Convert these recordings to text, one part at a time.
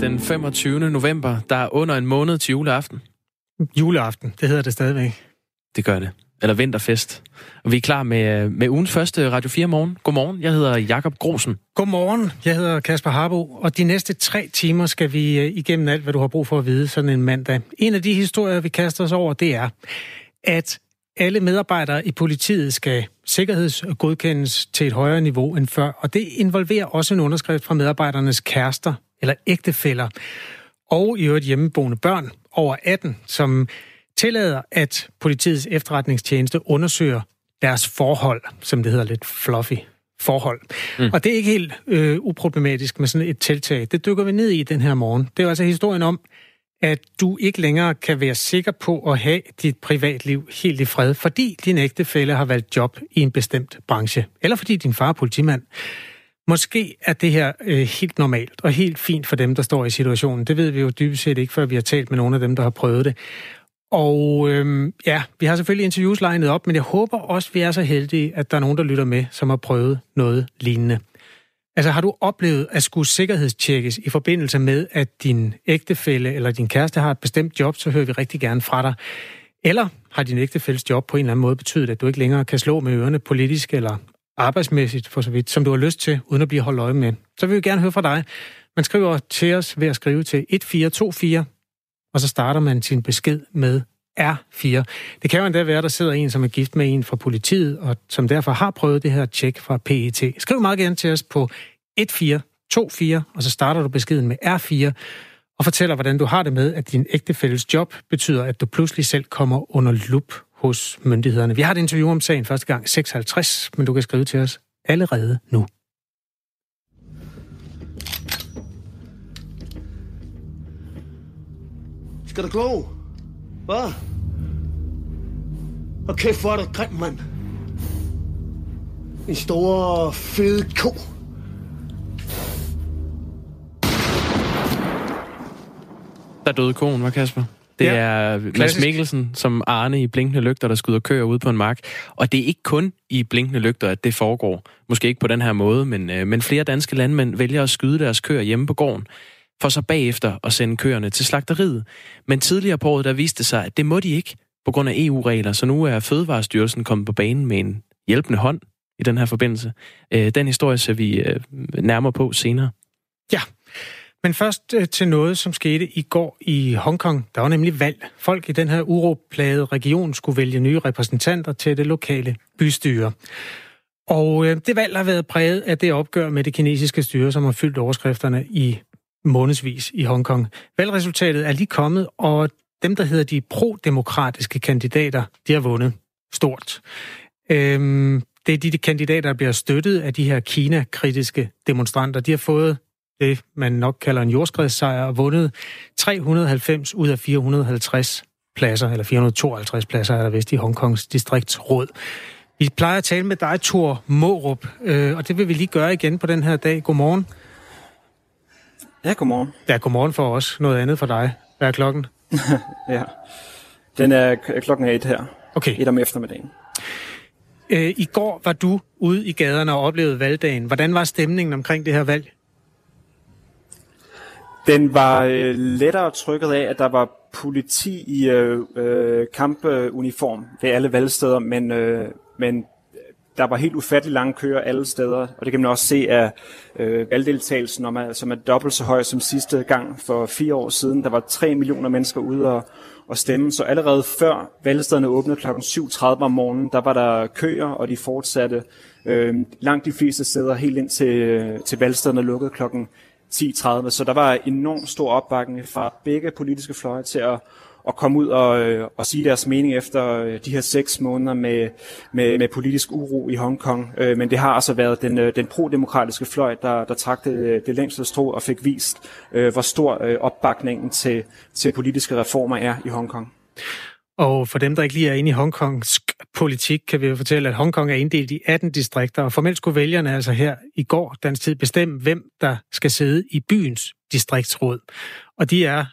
den 25. november. Der er under en måned til juleaften. Juleaften, det hedder det stadigvæk. Det gør det. Eller vinterfest. Og vi er klar med, med ugens første Radio 4 morgen. Godmorgen, jeg hedder Jakob Grosen. Godmorgen, jeg hedder Kasper Harbo, og de næste tre timer skal vi øh, igennem alt, hvad du har brug for at vide sådan en mandag. En af de historier, vi kaster os over, det er, at alle medarbejdere i politiet skal sikkerhedsgodkendes til et højere niveau end før, og det involverer også en underskrift fra medarbejdernes kærester eller ægtefæller, og i øvrigt hjemmeboende børn over 18, som tillader, at politiets efterretningstjeneste undersøger deres forhold, som det hedder lidt fluffy forhold. Mm. Og det er ikke helt øh, uproblematisk med sådan et tiltag. Det dykker vi ned i den her morgen. Det er altså historien om, at du ikke længere kan være sikker på at have dit privatliv helt i fred, fordi din ægtefælle har valgt job i en bestemt branche, eller fordi din far er politimand. Måske er det her øh, helt normalt og helt fint for dem, der står i situationen. Det ved vi jo dybest set ikke, før vi har talt med nogle af dem, der har prøvet det. Og øhm, ja, vi har selvfølgelig interviews legnet op, men jeg håber også, vi er så heldige, at der er nogen, der lytter med, som har prøvet noget lignende. Altså har du oplevet at skulle sikkerhedstjekkes i forbindelse med, at din ægtefælle eller din kæreste har et bestemt job, så hører vi rigtig gerne fra dig. Eller har din ægtefælles job på en eller anden måde betydet, at du ikke længere kan slå med ørerne politisk eller arbejdsmæssigt for så vidt, som du har lyst til, uden at blive holdt øje med. Så vil vi gerne høre fra dig. Man skriver til os ved at skrive til 1424, og så starter man sin besked med R4. Det kan jo endda være, der sidder en, som er gift med en fra politiet, og som derfor har prøvet det her tjek fra PET. Skriv meget gerne til os på 1424, og så starter du beskeden med R4, og fortæller, hvordan du har det med, at din ægtefælles job betyder, at du pludselig selv kommer under lup hos myndighederne. Vi har et interview om sagen første gang 56, men du kan skrive til os allerede nu. Skal du gå? Hvad? Hvor er du grim, mand. En stor, fed ko. Der døde konen, var Kasper? Det ja, er Mads klassisk. Mikkelsen som Arne i Blinkende Lygter, der skyder køer ud på en mark. Og det er ikke kun i Blinkende Lygter, at det foregår. Måske ikke på den her måde, men, øh, men flere danske landmænd vælger at skyde deres køer hjemme på gården for så bagefter at sende køerne til slagteriet. Men tidligere på året, der viste det sig, at det må de ikke på grund af EU-regler, så nu er Fødevarestyrelsen kommet på banen med en hjælpende hånd i den her forbindelse. Øh, den historie ser vi øh, nærmere på senere. Ja, men først øh, til noget, som skete i går i Hongkong. Der var nemlig valg. Folk i den her uroplagede region skulle vælge nye repræsentanter til det lokale bystyre. Og øh, det valg har været præget af det opgør med det kinesiske styre, som har fyldt overskrifterne i månedsvis i Hongkong. Valgresultatet er lige kommet, og dem, der hedder de pro-demokratiske kandidater, de har vundet stort. Øhm, det er de kandidater, der bliver støttet af de her Kina-kritiske demonstranter. De har fået det, man nok kalder en jordskredssejr, og vundet 390 ud af 450 pladser, eller 452 pladser er der vist i Hongkongs distriktsråd. Vi plejer at tale med dig, Thor Mårup, øh, og det vil vi lige gøre igen på den her dag. Godmorgen. Ja, godmorgen. Ja, godmorgen for os. Noget andet for dig. Hvad er klokken? ja, den er klokken er et her. Okay. Et om eftermiddagen. Øh, I går var du ude i gaderne og oplevede valgdagen. Hvordan var stemningen omkring det her valg? Den var øh, lettere trykket af, at der var politi i øh, øh kampuniform ved alle valgsteder, men, øh, men øh, der var helt ufattelig lange køer alle steder, og det kan man også se af øh, valgdeltagelsen, som er, som er dobbelt så høj som sidste gang for fire år siden. Der var 3 millioner mennesker ude og, og stemme, så allerede før valgstederne åbnede kl. 7.30 om morgenen, der var der køer, og de fortsatte øh, langt de fleste steder helt ind til, øh, til valgstederne lukkede klokken 10.30. Så der var enormt stor opbakning fra begge politiske fløje til at at komme ud og, øh, og sige deres mening efter øh, de her seks måneder med, med, med politisk uro i Hongkong. Øh, men det har altså været den, øh, den pro-demokratiske fløj, der, der trak det, øh, det længste strå og fik vist, øh, hvor stor opbakningen til, til politiske reformer er i Hongkong. Og for dem, der ikke lige er inde i Hongkongs politik, kan vi jo fortælle, at Hongkong er inddelt i 18 distrikter, og formelt skulle vælgerne altså her i går dansk tid bestemme, hvem der skal sidde i byens distriktsråd. Og de er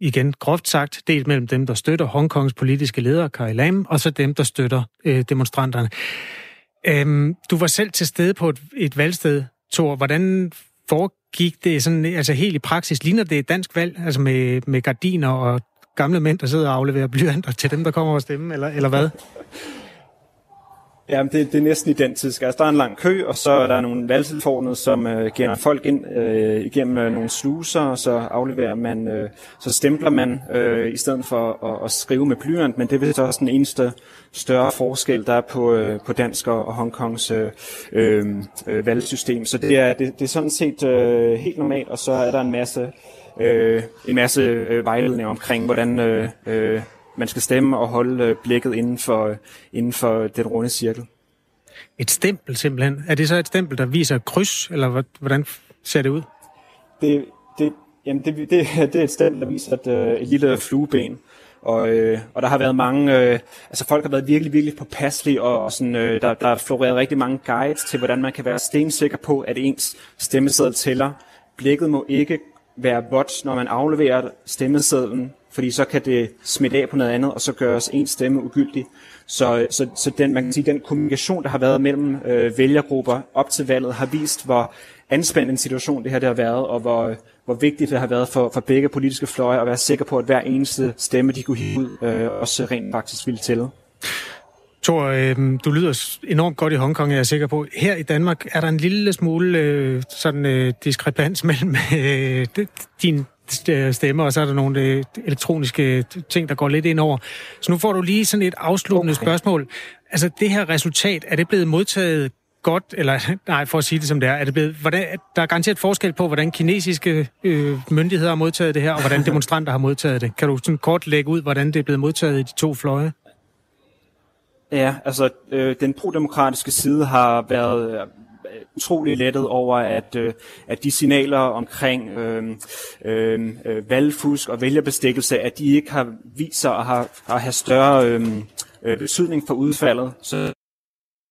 igen groft sagt, delt mellem dem, der støtter Hongkongs politiske leder, Carrie Lam, og så dem, der støtter øh, demonstranterne. Øhm, du var selv til stede på et, et valgsted, Thor. Hvordan foregik det sådan, altså helt i praksis, ligner det et dansk valg, altså med, med gardiner og gamle mænd, der sidder og afleverer blyanter til dem, der kommer og stemme, eller, eller hvad? Ja, det, det er næsten identisk. Altså, der er en lang kø, og så er der nogle valgtilfornet, som øh, giver folk ind øh, igennem øh, nogle sluser, og så afleverer man, øh, så stempler man øh, i stedet for at, at skrive med blyant, men det er så også den eneste større forskel, der er på, øh, på dansk og, og Hongkongs øh, øh, øh, valgsystem. Så det er, det, det er sådan set øh, helt normalt, og så er der en masse, øh, en masse øh, vejledning omkring, hvordan øh, øh, man skal stemme og holde øh, blikket inden for, inden for den runde cirkel. Et stempel simpelthen. Er det så et stempel, der viser kryds, eller hvordan ser det ud? Det, det, jamen det, det, det er et stempel, der viser et, øh, et lille flueben. Og, øh, og der har været mange, øh, altså folk har været virkelig, virkelig påpasselige, og, og sådan, øh, der, der er floreret rigtig mange guides til, hvordan man kan være stensikker på, at ens stemmeseddel tæller. Blikket må ikke være bots, når man afleverer stemmesedlen fordi så kan det smitte af på noget andet, og så gøres en stemme ugyldig. Så, så, så den, man kan sige, den kommunikation, der har været mellem øh, vælgergrupper op til valget, har vist, hvor anspændt en situation det her det har været, og hvor, hvor vigtigt det har været for, for begge politiske fløje at være sikker på, at hver eneste stemme, de kunne hive ud, øh, også rent faktisk ville tælle. Thor, øh, du lyder enormt godt i Hongkong, jeg er sikker på. Her i Danmark er der en lille smule øh, sådan øh, diskrepans mellem øh, din stemme, og så er der nogle øh, elektroniske ting, der går lidt ind over. Så nu får du lige sådan et afsluttende okay. spørgsmål. Altså, det her resultat, er det blevet modtaget godt, eller nej, for at sige det som det er, er det blevet, hvordan, der er garanteret forskel på, hvordan kinesiske øh, myndigheder har modtaget det her, og hvordan demonstranter har modtaget det. Kan du sådan kort lægge ud, hvordan det er blevet modtaget i de to fløje? Ja, altså øh, den prodemokratiske side har været øh, utrolig lettet over, at, øh, at de signaler omkring øh, øh, valgfusk og vælgerbestikkelse, at de ikke har vist sig at have, at have større øhm, øh, betydning for udfaldet. Så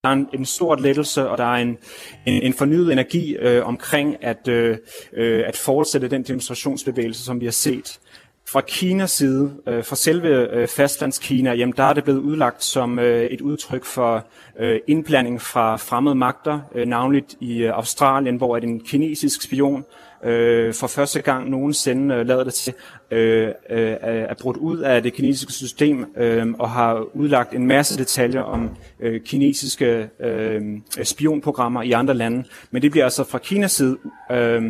der er en, en stor lettelse, og der er en, en, en fornyet energi øh, omkring at, øh, øh at fortsætte den demonstrationsbevægelse, som vi har set fra Kinas side, øh, fra selve øh, fastlandskina, jamen der er det blevet udlagt som øh, et udtryk for øh, indblanding fra fremmede magter, øh, navnligt i øh, Australien, hvor at en kinesisk spion øh, for første gang nogensinde øh, lader det til øh, øh, er brudt ud af det kinesiske system øh, og har udlagt en masse detaljer om øh, kinesiske øh, spionprogrammer i andre lande. Men det bliver altså fra Kinas side øh,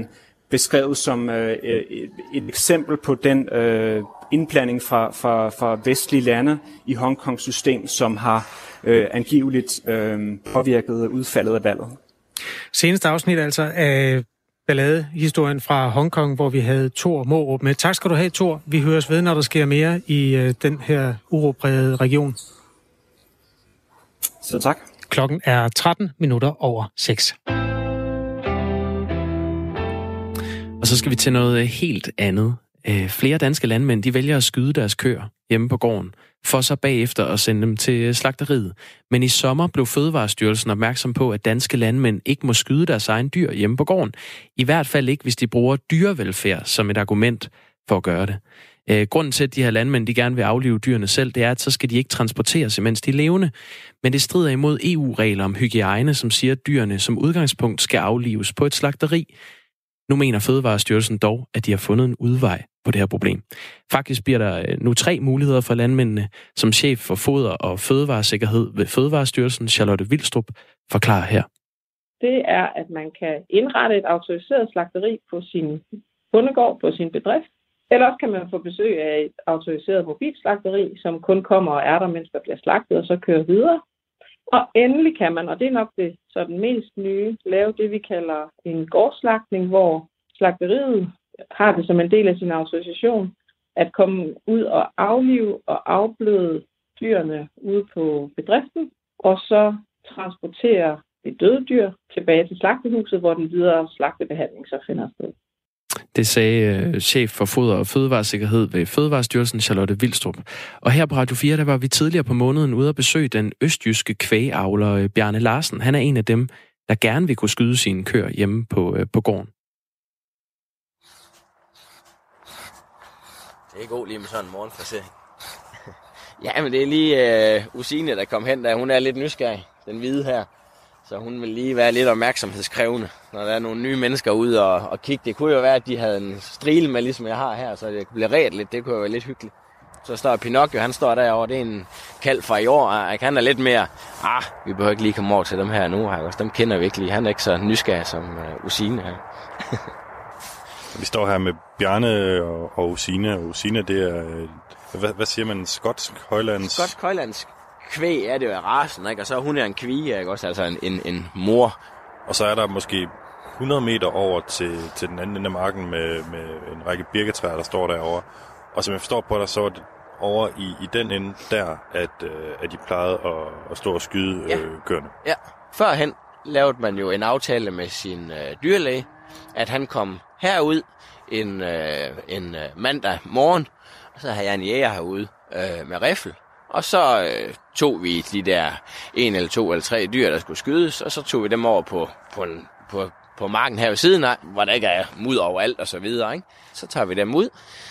beskrevet som øh, et, et eksempel på den øh, indblanding fra, fra, fra vestlige lande i Hongkongs system, som har øh, angiveligt øh, påvirket udfaldet af valget. Seneste afsnit altså af balladehistorien fra Hongkong, hvor vi havde Thor Morup med. Tak skal du have, Thor. Vi høres ved, når der sker mere i øh, den her uroprægede region. Så tak. Klokken er 13 minutter over 6. Og så skal vi til noget øh, helt andet. Øh, flere danske landmænd de vælger at skyde deres køer hjemme på gården, for så bagefter at sende dem til øh, slagteriet. Men i sommer blev Fødevarestyrelsen opmærksom på, at danske landmænd ikke må skyde deres egen dyr hjemme på gården. I hvert fald ikke, hvis de bruger dyrevelfærd som et argument for at gøre det. Øh, grunden til, at de her landmænd de gerne vil aflive dyrene selv, det er, at så skal de ikke transporteres, mens de er levende. Men det strider imod EU-regler om hygiejne, som siger, at dyrene som udgangspunkt skal aflives på et slagteri. Nu mener Fødevarestyrelsen dog, at de har fundet en udvej på det her problem. Faktisk bliver der øh, nu tre muligheder for landmændene, som chef for foder og fødevaresikkerhed ved Fødevarestyrelsen, Charlotte Vildstrup, forklarer her. Det er, at man kan indrette et autoriseret slagteri på sin bundegård, på sin bedrift. Eller også kan man få besøg af et autoriseret mobilslagteri, som kun kommer og er der, mens der bliver slagtet, og så kører videre. Og endelig kan man, og det er nok det så den mest nye, lave det, vi kalder en gårdslagtning, hvor slagteriet har det som en del af sin autorisation at komme ud og aflive og afbløde dyrene ude på bedriften, og så transportere det døde dyr tilbage til slagtehuset, hvor den videre slagtebehandling så finder sted. Det sagde øh, chef for foder og fødevaresikkerhed ved Fødevarestyrelsen, Charlotte Vildstrup. Og her på Radio 4, der var vi tidligere på måneden ude at besøge den østjyske kvægavler øh, Bjarne Larsen. Han er en af dem, der gerne vil kunne skyde sine køer hjemme på, øh, på gården. Det er god lige med sådan en morgenfrisering. ja, men det er lige uh, Usine, der kom hen, der hun er lidt nysgerrig, den hvide her. Så hun vil lige være lidt opmærksomhedskrævende, når der er nogle nye mennesker ude og, og kigge. Det kunne jo være, at de havde en strile med, ligesom jeg har her, så det blev ret lidt. Det kunne jo være lidt hyggeligt. Så står Pinocchio, han står derovre, det er en kald fra i år. Han er lidt mere, ah, vi behøver ikke lige komme over til dem her nu. Her. Dem kender vi ikke lige. Han er ikke så nysgerrig som uh, Usine her. vi står her med Bjarne og, og Usine. Og Usine, det er, øh, hvad, hvad siger man, skotsk højlands? Skotsk højlands kvæg er det jo af rasen, ikke? og så hun er en kvige, ikke? også altså en, en, en mor. Og så er der måske 100 meter over til, til den anden ende af marken med, med en række birketræer, der står derovre. Og som jeg forstår på dig, så er det over i, i den ende der, at, øh, at de plejede at, at stå og skyde ja. øh, køerne. Ja, førhen lavede man jo en aftale med sin øh, dyrlæge, at han kom herud en, øh, en øh, mandag morgen, og så havde jeg en jæger herude øh, med riffel, og så øh, tog vi de der en eller to eller tre dyr, der skulle skydes, og så tog vi dem over på, på, en, på, på marken her ved siden af, hvor der ikke er mud overalt og så videre. Ikke? Så tager vi dem ud,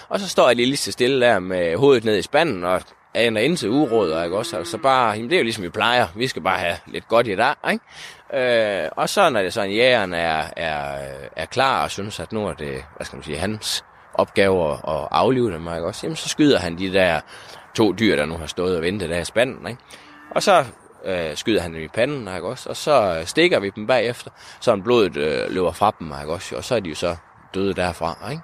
og så står jeg lige lige så stille der med hovedet ned i spanden, og aner ind til uråd, ikke også? Altså, så bare, jamen det er jo ligesom vi plejer, vi skal bare have lidt godt i dag, ikke? Øh, og så når det sådan, jægeren er, er, er klar og synes, at nu er det, hvad skal man sige, hans opgave at, at aflive dem, ikke også? Jamen så skyder han de der to dyr, der nu har stået og ventet der i spanden. Ikke? Og så øh, skyder han dem i panden, ikke også? og så stikker vi dem bagefter, så en blodet øh, løber fra dem, ikke også? og så er de jo så døde derfra. Ikke?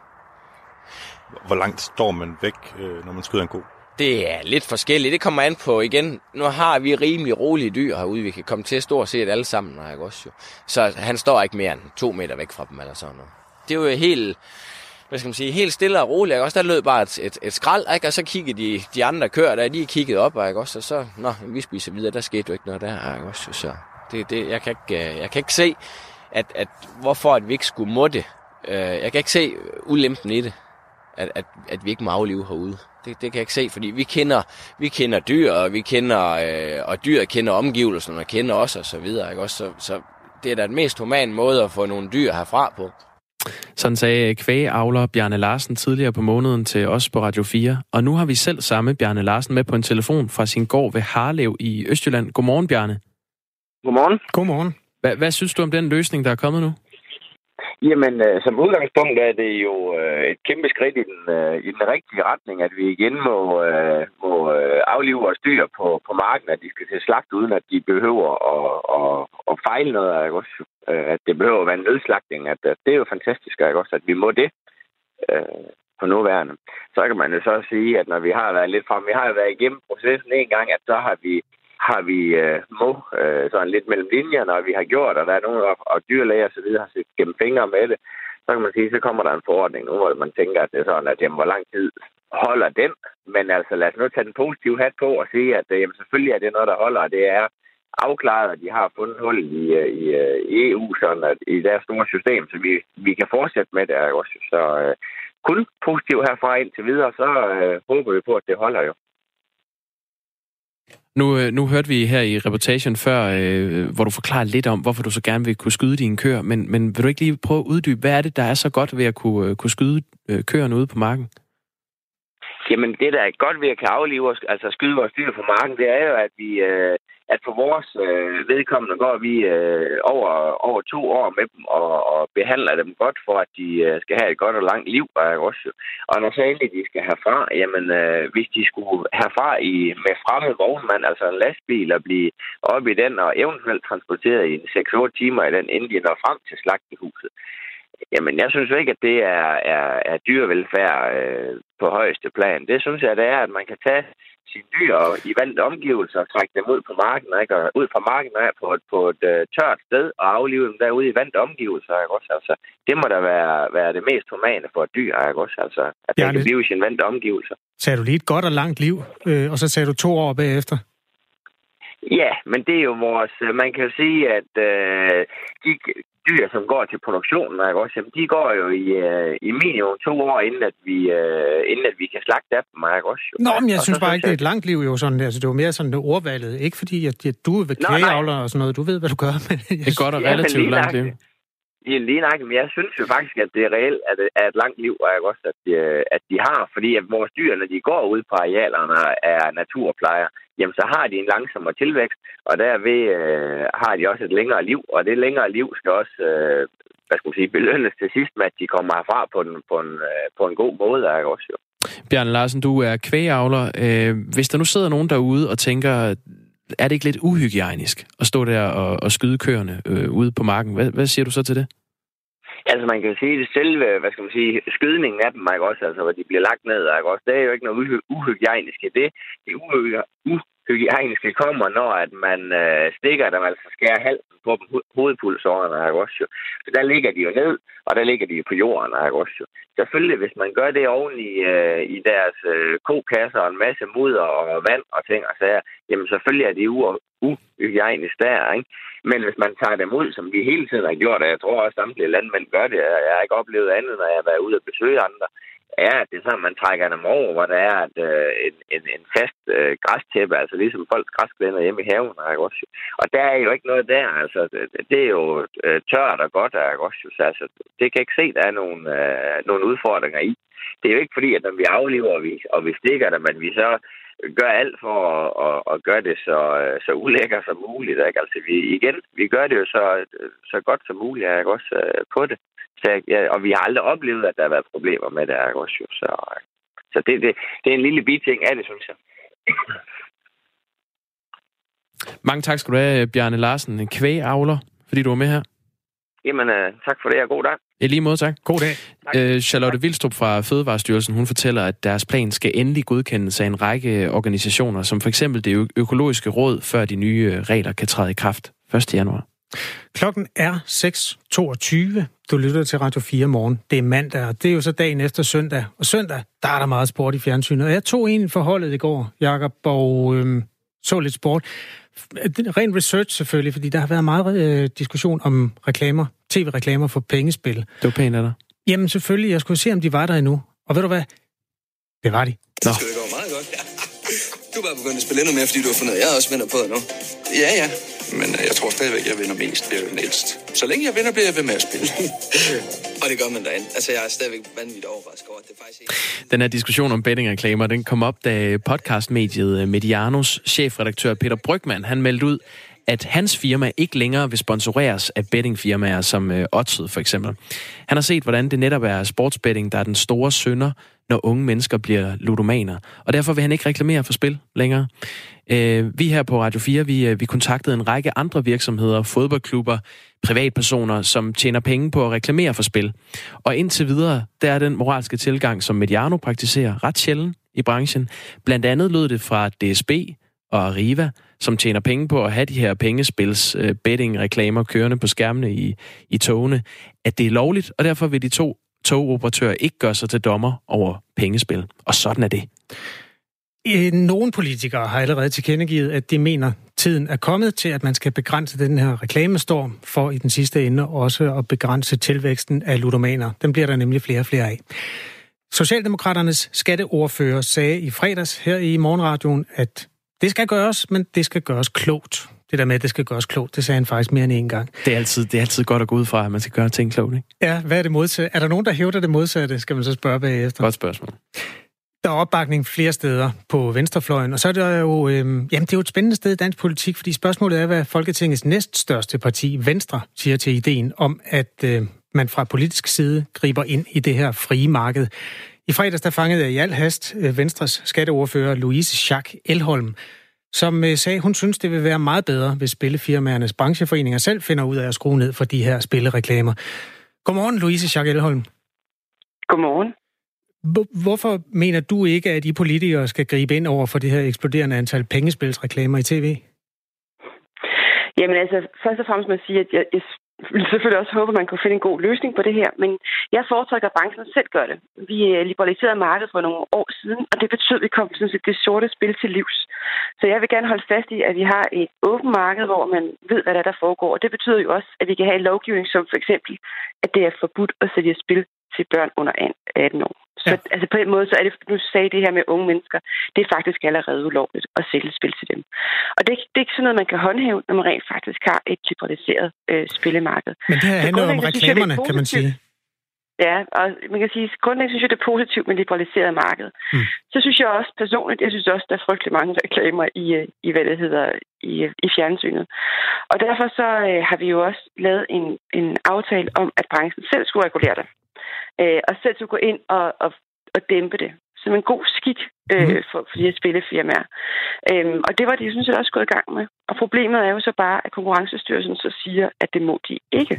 Hvor langt står man væk, øh, når man skyder en ko? Det er lidt forskelligt. Det kommer an på igen. Nu har vi rimelig rolige dyr herude. Vi kan komme til stort set alle sammen, ikke også jo. Så han står ikke mere end to meter væk fra dem eller sådan noget. Det er jo helt hvad skal man sige, helt stille og roligt. Ikke? Også der lød bare et, et, et skrald, ikke? og så kiggede de, de andre kører der, de kiggede op, ikke? Også, og så, nå, vi spiser videre, der skete jo ikke noget der. Ikke? Også, så det, det, jeg, kan ikke, øh, jeg kan ikke se, at, at, hvorfor at vi ikke skulle må det. Øh, jeg kan ikke se ulempen i det, at, at, at vi ikke må aflive herude. Det, det kan jeg ikke se, fordi vi kender, vi kender dyr, og vi kender, øh, og dyr kender omgivelserne, og kender os og så videre. Ikke? Også, så, så det er da den mest humane måde at få nogle dyr herfra på. Sådan sagde kvægeavler Bjarne Larsen tidligere på måneden til os på Radio 4. Og nu har vi selv samme Bjarne Larsen med på en telefon fra sin gård ved Harlev i Østjylland. Godmorgen, Bjarne. Godmorgen. Godmorgen. Hvad, hvad synes du om den løsning, der er kommet nu? Jamen, øh, som udgangspunkt er det jo øh, et kæmpe skridt i den, øh, i den rigtige retning, at vi igen må, øh, må øh, aflive vores dyr på, på marken, at de skal til slagt, uden at de behøver at, at, at fejle noget. Ikke? Øh, at det behøver at være en nødslagtning. At, at det er jo fantastisk, ikke? Også, at vi må det øh, på nuværende. Så kan man jo så sige, at når vi har været lidt frem, vi har været igennem processen en gang, at så har vi har vi øh, må øh, sådan lidt mellem linjerne, og vi har gjort, og der er nogen, og, og dyrlæger osv. så har set gennem fingre med det, så kan man sige, så kommer der en forordning nu, hvor man tænker, at det er sådan, at jamen, hvor lang tid holder den? Men altså, lad os nu tage den positive hat på og sige, at øh, jamen, selvfølgelig er det noget, der holder, og det er afklaret, at de har fundet hul i, øh, i, øh, i EU, sådan at i deres store system, så vi, vi kan fortsætte med det også. Så øh, kun positivt herfra indtil videre, så øh, håber vi på, at det holder jo. Nu, øh, nu hørte vi her i reportagen før, øh, hvor du forklarer lidt om, hvorfor du så gerne vil kunne skyde dine køer, men, men vil du ikke lige prøve at uddybe, hvad er det, der er så godt ved at kunne, kunne skyde øh, køerne ude på marken? Jamen, det der er godt ved at kan aflive os, altså skyde vores dyr på marken, det er jo, at vi, øh, at for vores øh, vedkommende går vi øh, over, over to år med dem og, og behandler dem godt for, at de øh, skal have et godt og langt liv. Også. Og når så endelig de skal herfra, jamen øh, hvis de skulle herfra i, med fremmed vognmand, altså en lastbil, og blive oppe i den og eventuelt transporteret i 6-8 timer i den, inden de når frem til slagtehuset, Jamen, jeg synes jo ikke, at det er, er, er dyrevelfærd øh, på højeste plan. Det synes jeg, det er, at man kan tage sine dyr i valgte omgivelser og trække dem ud på marken, ikke? Og ud fra marken af på et, på et uh, tørt sted og aflive dem derude i vante omgivelser. Ikke? Også, altså, det må da være, være det mest humane for et dyr, ikke? Også, altså, at det kan blive i sine vante omgivelser. Sagde du lige et godt og langt liv, øh, og så sagde du to år bagefter? Ja, men det er jo vores... Øh, man kan jo sige, at øh, de dyr, som går til produktionen, ikke også, jamen, de går jo i, øh, i minimum to år, inden at vi, øh, inden at vi kan slagte af dem, ikke også? Nå, men jeg og synes bare ikke, det er et langt liv jo sådan. Altså, det var mere sådan det ordvalget. Ikke fordi, at, at du er ved kvægeavler og sådan noget. Du ved, hvad du gør. Men det er godt og relativt ja, langt liv. Ja, lige nok, men jeg synes jo faktisk, at det er reelt, at det er et langt liv, og jeg også, at de, at de har, fordi at vores dyr, når de går ud på arealerne, er naturplejer, jamen så har de en langsommere tilvækst, og derved øh, har de også et længere liv, og det længere liv skal også øh, hvad skal man sige, belønnes til sidst med, at de kommer herfra på, en, på, en, øh, på en god måde, er også jo. Bjørn Larsen, du er kvægavler. Øh, hvis der nu sidder nogen derude og tænker, er det ikke lidt uhygiejnisk at stå der og, og skyde køerne øh, ude på marken? Hvad, hvad siger du så til det? Altså man kan sige, at selve, hvad skal man sige, skydningen af dem, ikke også, altså hvor de bliver lagt ned, ikke også, det er jo ikke noget uhygiejnisk i det. Det hygiejniske kommer, når at man øh, stikker dem, altså skærer halsen på dem, hovedpulsårene, ikke også jo. Så der ligger de jo ned, og der ligger de jo på jorden, ikke også jo. Selvfølgelig, hvis man gør det oven i, øh, i deres øh, kokasser og en masse mudder og vand og ting og sager, jamen selvfølgelig er det uhygiejnisk der, ikke? Men hvis man tager dem ud, som vi hele tiden har gjort, og jeg tror også, at samtlige landmænd gør det, jeg har ikke oplevet andet, når jeg har været ude og besøge andre, at det er sådan, man trækker dem over, hvor der er et, øh, en, en, en fast øh, græstæppe, altså ligesom folks græsplæner hjemme i haven. Ikke også? Og der er jo ikke noget der, altså det, det er jo øh, tørt og godt, ikke også? Så, altså, det kan ikke se, at der er nogle, øh, nogle udfordringer i. Det er jo ikke fordi, at når vi aflever, og vi, og vi stikker dem, men vi så gør alt for at, at, at gøre det så, øh, så ulækker som muligt. Ikke? Altså, vi, igen, vi gør det jo så, øh, så godt som muligt, ikke? også øh, på det. Så, ja, og vi har aldrig oplevet, at der har været problemer med det, ikke? også jo. Så, så det, det, det er en lille biting af det, synes jeg. Mange tak skal du have, Bjarne Larsen, en kvægavler, fordi du var med her. Jamen, uh, tak for det, og god dag. I lige måde, tak. God dag. Øh, Charlotte Vildstrup fra Fødevarestyrelsen, hun fortæller, at deres plan skal endelig godkendes af en række organisationer, som for eksempel det økologiske råd, før de nye øh, regler kan træde i kraft 1. januar. Klokken er 6.22. Du lytter til Radio 4 morgen. Det er mandag, og det er jo så dagen efter søndag. Og søndag, der er der meget sport i fjernsynet. Og jeg tog en forholdet i går, Jakob, og øhm, så lidt sport. Ren research selvfølgelig, fordi der har været meget øh, diskussion om reklamer, tv-reklamer for pengespil. Det var pænt af dig. Jamen selvfølgelig, jeg skulle se, om de var der endnu. Og ved du hvad? Det var de. Nå. Det skal det gå meget godt. Du er bare begyndt at spille endnu mere, fordi du har fundet, at jeg også vinder på det nu. Ja, ja. Men øh, jeg tror stadigvæk, jeg vinder mest. Det er jo den ældste. Så længe jeg vinder, bliver jeg ved med at spille. og det gør man derinde. Altså, jeg er stadigvæk vanvittigt overrasket over, at det faktisk ikke... Den her diskussion om bettingreklamer, den kom op, da podcastmediet øh, Medianos chefredaktør Peter Brygman, han meldte ud, at hans firma ikke længere vil sponsoreres af bettingfirmaer som øh, Odset for eksempel. Han har set, hvordan det netop er sportsbetting, der er den store synder, når unge mennesker bliver ludomaner. Og derfor vil han ikke reklamere for spil længere. Øh, vi her på Radio 4, vi, øh, vi kontaktede en række andre virksomheder, fodboldklubber, privatpersoner, som tjener penge på at reklamere for spil. Og indtil videre, der er den moralske tilgang, som Mediano praktiserer, ret sjældent i branchen. Blandt andet lød det fra DSB og Arriva, som tjener penge på at have de her pengespils øh, betting-reklamer kørende på skærmene i, i togene, at det er lovligt, og derfor vil de to togoperatører ikke gøre sig til dommer over pengespil. Og sådan er det. Øh, nogle politikere har allerede tilkendegivet, at de mener, tiden er kommet til, at man skal begrænse den her reklamestorm, for i den sidste ende også at begrænse tilvæksten af ludomaner. Den bliver der nemlig flere og flere af. Socialdemokraternes skatteordfører sagde i fredags her i morgenradioen, at det skal gøres, men det skal gøres klogt. Det der med, at det skal gøres klogt, det sagde han faktisk mere end en gang. Det er altid, det er altid godt at gå ud fra, at man skal gøre ting klogt, ikke? Ja, hvad er det modsatte? Er der nogen, der hævder det modsatte, skal man så spørge bagefter? Godt spørgsmål. Der er opbakning flere steder på venstrefløjen, og så er det jo, øh, jamen, det er jo et spændende sted i dansk politik, fordi spørgsmålet er, hvad Folketingets næststørste parti, Venstre, siger til ideen om, at øh, man fra politisk side griber ind i det her frie marked. I fredags der fangede jeg i al hast øh, Venstres skatteordfører Louise Schack Elholm, som øh, sagde, hun synes, det vil være meget bedre, hvis spillefirmaernes brancheforeninger selv finder ud af at skrue ned for de her spillereklamer. Godmorgen, Louise Schack Elholm. Godmorgen. Hvorfor mener du ikke, at I politikere skal gribe ind over for det her eksploderende antal pengespilsreklamer i tv? Jamen altså, først og fremmest må jeg sige, at jeg, jeg ville selvfølgelig også håbe, at man kunne finde en god løsning på det her, men jeg foretrækker, at branchen selv gør det. Vi øh, liberaliserede markedet for nogle år siden, og det betyder, at vi kom sådan set det sorte spil til livs. Så jeg vil gerne holde fast i, at vi har et åbent marked, hvor man ved, hvad der, er, der foregår. Og det betyder jo også, at vi kan have en lovgivning, som for eksempel, at det er forbudt at sælge spil til børn under 18 år. Så ja. altså på den måde, så er det, du sagde det her med unge mennesker, det er faktisk allerede ulovligt at sælge spil til dem. Og det, det er ikke sådan noget, man kan håndhæve, når man rent faktisk har et liberaliseret øh, spillemarked. Men det her handler om reklamerne, kan man sige. Ja, og man kan sige, grundlæggende synes jeg, det er positivt med liberaliseret marked. Mm. Så synes jeg også personligt, jeg synes også, der er frygtelig mange reklamer i, øh, i hvad det hedder, i, øh, i fjernsynet. Og derfor så øh, har vi jo også lavet en, en aftale om, at branchen selv skulle regulere det. Øh, og selv skulle gå ind og, og, og dæmpe det som en god skik øh, mm. for, for de her spillefirmaer. Øhm, og det var de, synes jeg, også gået i gang med. Og problemet er jo så bare, at Konkurrencestyrelsen så siger, at det må de ikke.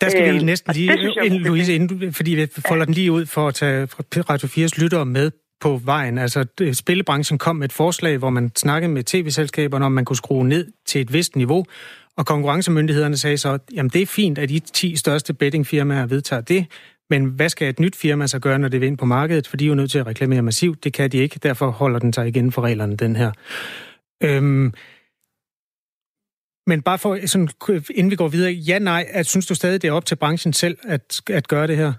Der skal øhm, vi næsten lige, jeg, ind, Louise, inden, fordi vi folder ja. den lige ud for at tage Radio 4's lyttere med på vejen. Altså, spillebranchen kom med et forslag, hvor man snakkede med tv-selskaberne om, man kunne skrue ned til et vist niveau, og konkurrencemyndighederne sagde så, jamen det er fint, at de 10 største bettingfirmaer vedtager det, men hvad skal et nyt firma så gøre, når det vil ind på markedet? For de er jo nødt til at reklamere massivt. Det kan de ikke. Derfor holder den sig igen for reglerne, den her. Øhm, men bare for, sådan, inden vi går videre, ja, nej, at, synes du stadig, det er op til branchen selv at, at gøre det her?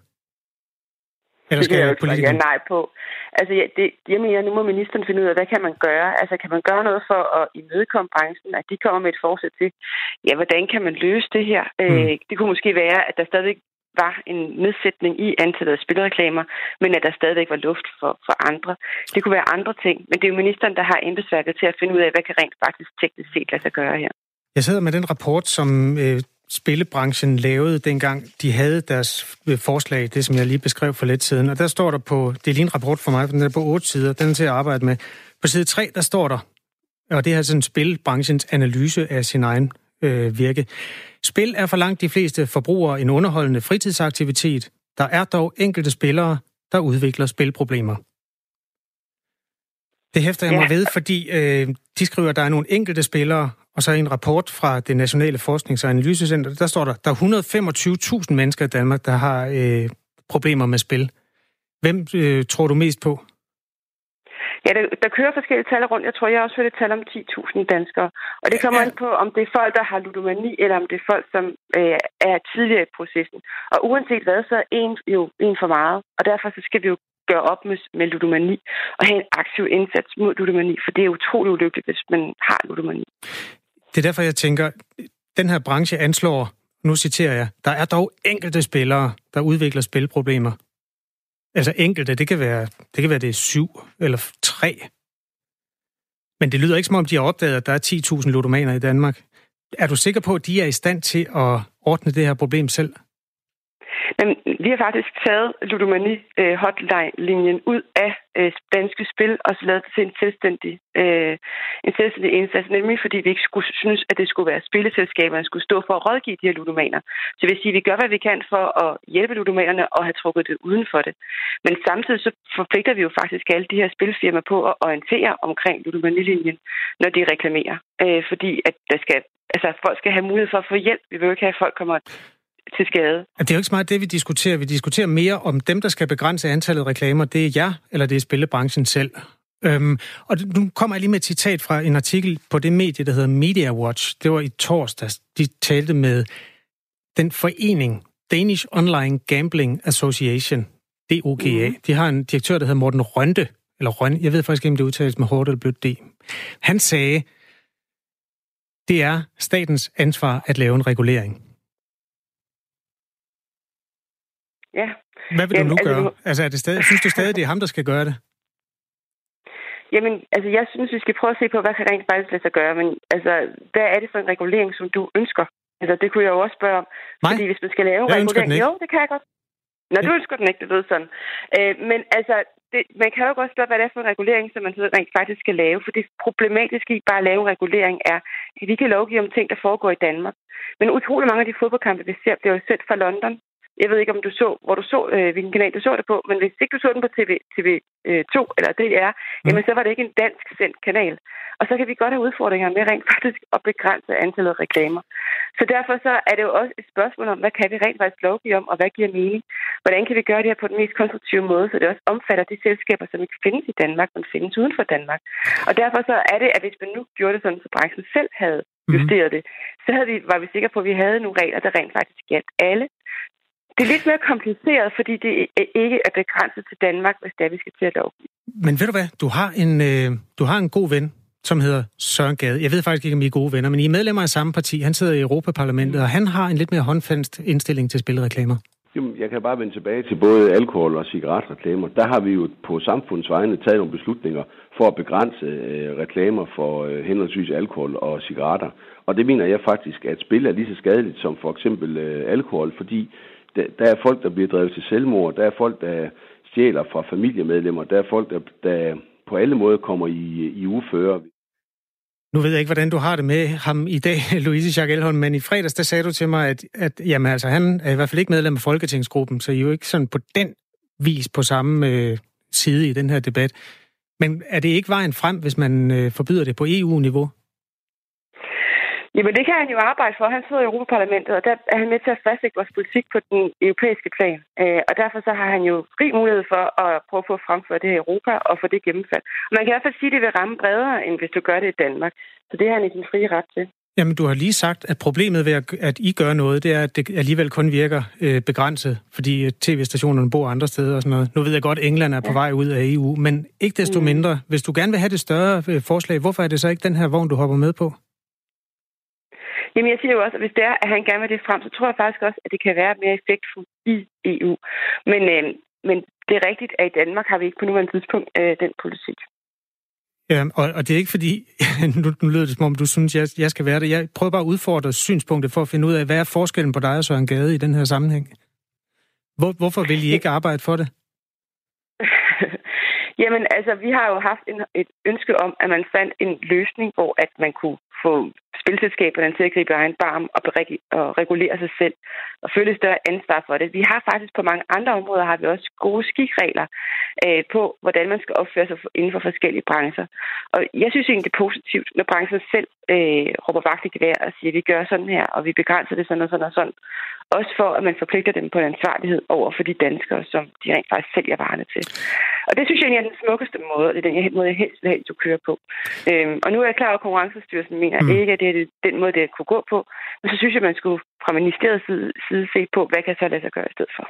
Eller skal det jeg politikerne? Ja, nej på. Altså, ja, det, jeg mener, nu må ministeren finde ud af, hvad kan man gøre? Altså, kan man gøre noget for at imødekomme branchen, at de kommer med et forsæt til, ja, hvordan kan man løse det her? Mm. Øh, det kunne måske være, at der stadig var en nedsætning i antallet af spilreklamer, men at der stadigvæk var luft for, for andre. Det kunne være andre ting, men det er jo ministeren, der har embedsværket til at finde ud af, hvad kan rent faktisk teknisk set lade sig gøre her. Jeg sidder med den rapport, som øh, spillebranchen lavede dengang de havde deres øh, forslag, det som jeg lige beskrev for lidt siden. Og der står der på, det er lige en rapport for mig, den er på otte sider, den er til at arbejde med. På side 3, der står der, og det er altså sådan spilbranchens analyse af sin egen øh, virke. Spil er for langt de fleste forbrugere en underholdende fritidsaktivitet. Der er dog enkelte spillere, der udvikler spilproblemer. Det hæfter jeg ja. mig ved, fordi øh, de skriver, at der er nogle enkelte spillere, og så i en rapport fra det Nationale Forsknings- og Analysecenter, der står der, der er 125.000 mennesker i Danmark, der har øh, problemer med spil. Hvem øh, tror du mest på? Ja, der, der kører forskellige tal rundt. Jeg tror, jeg også hørt et tal om 10.000 danskere. Og det kommer ja. an på, om det er folk, der har ludomani, eller om det er folk, som øh, er tidligere i processen. Og uanset hvad, så er en jo en for meget. Og derfor så skal vi jo gøre op med, med ludomani og have en aktiv indsats mod ludomani, for det er utrolig ulykkeligt, hvis man har ludomani. Det er derfor, jeg tænker, den her branche anslår, nu citerer jeg, der er dog enkelte spillere, der udvikler spilproblemer. Altså enkelte, det kan være, det kan være det er syv eller tre. Men det lyder ikke som om, de har opdaget, at der er 10.000 ludomaner i Danmark. Er du sikker på, at de er i stand til at ordne det her problem selv? Men vi har faktisk taget ludomani-hotline-linjen øh, ud af øh, danske spil og så lavet det til en selvstændig, øh, en selvstændig indsats, nemlig fordi vi ikke skulle synes, at det skulle være spilleselskaberne, der skulle stå for at rådgive de her ludomaner. Så det vil sige, at vi gør, hvad vi kan for at hjælpe ludomanerne og have trukket det uden for det. Men samtidig så forpligter vi jo faktisk alle de her spilfirmaer på at orientere omkring ludomanilinjen, når de reklamerer. Øh, fordi at der skal altså, folk skal have mulighed for at få hjælp. Vi vil jo ikke have, at folk kommer til skade. Det er jo ikke så meget det, vi diskuterer. Vi diskuterer mere om dem, der skal begrænse antallet af reklamer. Det er jer, eller det er spillebranchen selv. Øhm, og nu kommer jeg lige med et citat fra en artikel på det medie, der hedder Media Watch. Det var i torsdags. De talte med den forening, Danish Online Gambling Association, DOGA. Mm. De har en direktør, der hedder Morten Rønte, eller Røn, jeg ved faktisk ikke, om det udtales med hårdt eller blødt D. Han sagde, det er statens ansvar at lave en regulering. Ja. Hvad vil du nu altså, gøre? Altså, er det stadig, synes du stadig, det er ham, der skal gøre det? Jamen, altså, jeg synes, vi skal prøve at se på, hvad kan rent faktisk lade sig gøre. Men altså, hvad er det for en regulering, som du ønsker? Altså, det kunne jeg jo også spørge om. Nej, Fordi hvis man skal lave jeg regulering... Jo, det kan jeg godt. Nå, du ønsker den ikke, det ved sådan. Øh, men altså, det, man kan jo godt spørge, hvad det er for en regulering, som man så rent faktisk skal lave. For det problematiske i bare at lave en regulering er, at vi kan lovgive om ting, der foregår i Danmark. Men utrolig mange af de fodboldkampe, vi ser, bliver jo sendt fra London. Jeg ved ikke, om du så, hvor du så, øh, hvilken kanal du så det på, men hvis ikke du så den på TV, TV2 øh, eller DR, mm. jamen så var det ikke en dansk sendt kanal. Og så kan vi godt have udfordringer med rent faktisk at begrænse antallet af reklamer. Så derfor så er det jo også et spørgsmål om, hvad kan vi rent faktisk lovgive om, og hvad giver mening? Hvordan kan vi gøre det her på den mest konstruktive måde, så det også omfatter de selskaber, som ikke findes i Danmark, men findes uden for Danmark. Og derfor så er det, at hvis man nu gjorde det sådan, så branchen selv havde mhm. justeret det, så havde vi, var vi sikre på, at vi havde nogle regler, der rent faktisk gjaldt alle, det er lidt mere kompliceret, fordi det ikke er begrænset til Danmark, hvis det er, vi skal til at lovgive. Men ved du hvad, du har en, øh, du har en god ven, som hedder Søren Gade. Jeg ved faktisk ikke, om I er gode venner, men I er medlemmer af samme parti. Han sidder i Europaparlamentet, og han har en lidt mere håndfast indstilling til spilreklamer. Jamen, jeg kan bare vende tilbage til både alkohol og cigaretreklamer. Der har vi jo på samfundets vegne taget nogle beslutninger for at begrænse øh, reklamer for øh, henholdsvis alkohol og cigaretter. Og det mener jeg faktisk, at spil er lige så skadeligt som for eksempel øh, alkohol, fordi der, der er folk, der bliver drevet til selvmord, der er folk, der stjæler fra familiemedlemmer, der er folk, der, der på alle måder kommer i, i uføre. Nu ved jeg ikke, hvordan du har det med ham i dag, Louise Jacques Elholm, men i fredags, der sagde du til mig, at, at jamen, altså, han er i hvert fald ikke medlem af Folketingsgruppen, så I er jo ikke sådan på den vis på samme øh, side i den her debat. Men er det ikke vejen frem, hvis man øh, forbyder det på EU-niveau? Jamen det kan han jo arbejde for. Han sidder i Europaparlamentet, og der er han med til at fastlægge vores politik på den europæiske plan. Øh, og derfor så har han jo rig mulighed for at prøve på at fremføre det her i Europa og få det gennemført. Man kan i hvert fald sige, at det vil ramme bredere, end hvis du gør det i Danmark. Så det har han i sin frie ret til. Jamen, du har lige sagt, at problemet ved, at I gør noget, det er, at det alligevel kun virker øh, begrænset, fordi tv-stationerne bor andre steder og sådan noget. Nu ved jeg godt, at England er på vej ud af EU, men ikke desto mm. mindre. Hvis du gerne vil have det større øh, forslag, hvorfor er det så ikke den her vogn, du hopper med på? Jamen, jeg siger jo også, at hvis det er, at han gerne vil det frem, så tror jeg faktisk også, at det kan være mere effektfuldt i EU. Men, øh, men det er rigtigt, at i Danmark har vi ikke på nuværende tidspunkt øh, den politik. Ja, og, og det er ikke fordi, nu, nu lyder det som om, du synes, jeg, jeg skal være det. Jeg prøver bare at udfordre synspunktet for at finde ud af, hvad er forskellen på dig og Søren Gade i den her sammenhæng? Hvor, hvorfor vil I ikke arbejde for det? Jamen, altså, vi har jo haft en, et ønske om, at man fandt en løsning, hvor at man kunne få spilselskaberne til at gribe egen barm og, og regulere sig selv og føle større ansvar for det. Vi har faktisk på mange andre områder har vi også gode skikregler øh, på, hvordan man skal opføre sig inden for forskellige brancher. Og jeg synes egentlig, det er positivt, når branchen selv øh, råber vagt i gevær og siger, at vi gør sådan her, og vi begrænser det sådan og sådan og sådan. Også for, at man forpligter dem på en ansvarlighed over for de danskere, som de rent faktisk sælger varerne til. Og det synes jeg egentlig er den smukkeste måde, og det er den måde, jeg helst vil have, du kører på. Øhm, og nu er jeg klar over, at Konkurrencestyrelsen mener mm. ikke, at det er den måde, det kunne gå på. Men så synes jeg, man skulle fra ministeriets side, side se på, hvad kan så lade sig gøre i stedet for.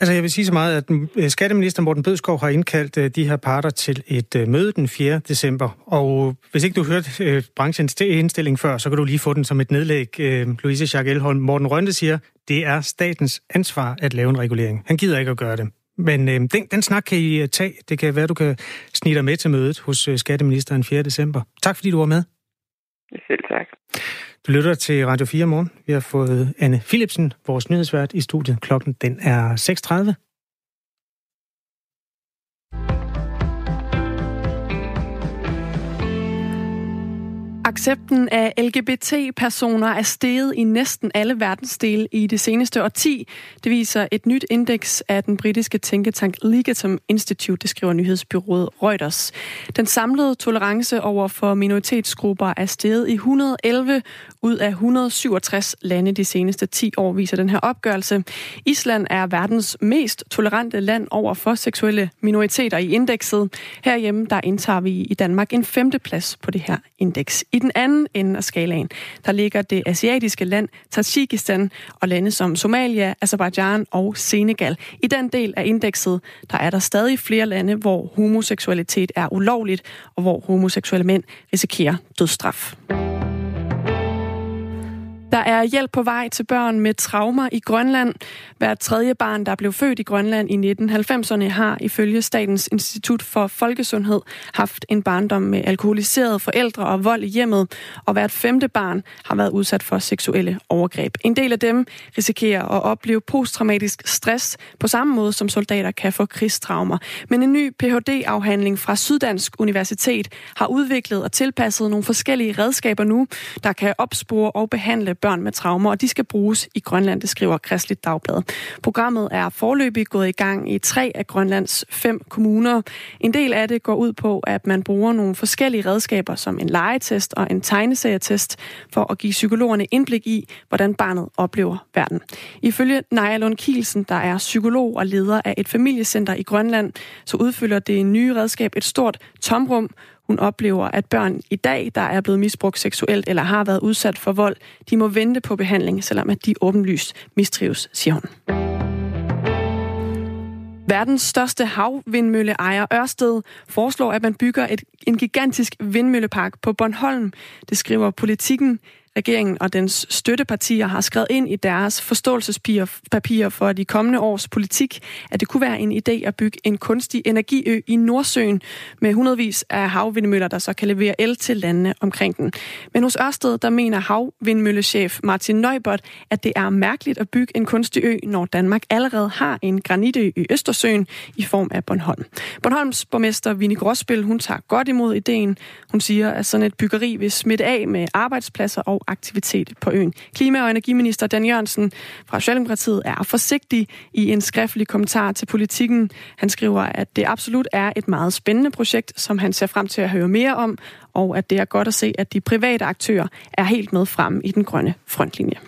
Altså, jeg vil sige så meget, at øh, skatteminister Morten Bødskov har indkaldt øh, de her parter til et øh, møde den 4. december. Og hvis ikke du har hørt branchens indstilling før, så kan du lige få den som et nedlæg. Louise Jacques Elholm, Morten Rønte siger, det er statens ansvar at lave en regulering. Han gider ikke at gøre det. Men øh, den, den snak kan I tage. Det kan være, du kan snige dig med til mødet hos skatteministeren 4. december. Tak fordi du var med. Selv tak. Du lytter til Radio 4 morgen. Vi har fået Anne Philipsen, vores nyhedsvært, i studiet. Klokken den er 6.30. Accepten af LGBT-personer er steget i næsten alle verdensdele i det seneste årti. Det viser et nyt indeks af den britiske tænketank Legatum Institute, det skriver nyhedsbyrået Reuters. Den samlede tolerance over for minoritetsgrupper er steget i 111 ud af 167 lande de seneste 10 år, viser den her opgørelse. Island er verdens mest tolerante land over for seksuelle minoriteter i indekset. Herhjemme der indtager vi i Danmark en femte plads på det her indeks. I den anden ende af skalaen, der ligger det asiatiske land Tajikistan og lande som Somalia, Azerbaijan og Senegal. I den del af indekset, der er der stadig flere lande, hvor homoseksualitet er ulovligt, og hvor homoseksuelle mænd risikerer dødsstraf. Der er hjælp på vej til børn med traumer i Grønland. Hver tredje barn, der blev født i Grønland i 1990'erne, har ifølge Statens Institut for Folkesundhed haft en barndom med alkoholiserede forældre og vold i hjemmet, og hvert femte barn har været udsat for seksuelle overgreb. En del af dem risikerer at opleve posttraumatisk stress på samme måde, som soldater kan få krigstraumer. Men en ny Ph.D.-afhandling fra Syddansk Universitet har udviklet og tilpasset nogle forskellige redskaber nu, der kan opspore og behandle børn med traumer, og de skal bruges i Grønland, det skriver Kristligt Dagblad. Programmet er forløbig gået i gang i tre af Grønlands fem kommuner. En del af det går ud på, at man bruger nogle forskellige redskaber, som en legetest og en tegneserietest, for at give psykologerne indblik i, hvordan barnet oplever verden. Ifølge Naja Lund Kielsen, der er psykolog og leder af et familiecenter i Grønland, så udfylder det nye redskab et stort tomrum, hun oplever, at børn i dag, der er blevet misbrugt seksuelt eller har været udsat for vold, de må vente på behandling, selvom at de åbenlyst mistrives, siger hun. Verdens største havvindmølleejer Ørsted foreslår, at man bygger et, en gigantisk vindmøllepark på Bornholm. Det skriver politikken. Regeringen og dens støttepartier har skrevet ind i deres forståelsespapirer for de kommende års politik, at det kunne være en idé at bygge en kunstig energiø i Nordsøen med hundredvis af havvindmøller, der så kan levere el til landene omkring den. Men hos Ørsted, der mener havvindmøllechef Martin Neubert, at det er mærkeligt at bygge en kunstig ø, når Danmark allerede har en granitø i Østersøen i form af Bornholm. Bornholms borgmester Vinnie Gråsbøl, hun tager godt imod ideen. Hun siger, at sådan et byggeri vil smitte af med arbejdspladser og aktivitet på øen. Klima- og energiminister Dan Jørgensen fra Socialdemokratiet er forsigtig i en skriftlig kommentar til politikken. Han skriver, at det absolut er et meget spændende projekt, som han ser frem til at høre mere om, og at det er godt at se, at de private aktører er helt med frem i den grønne frontlinje.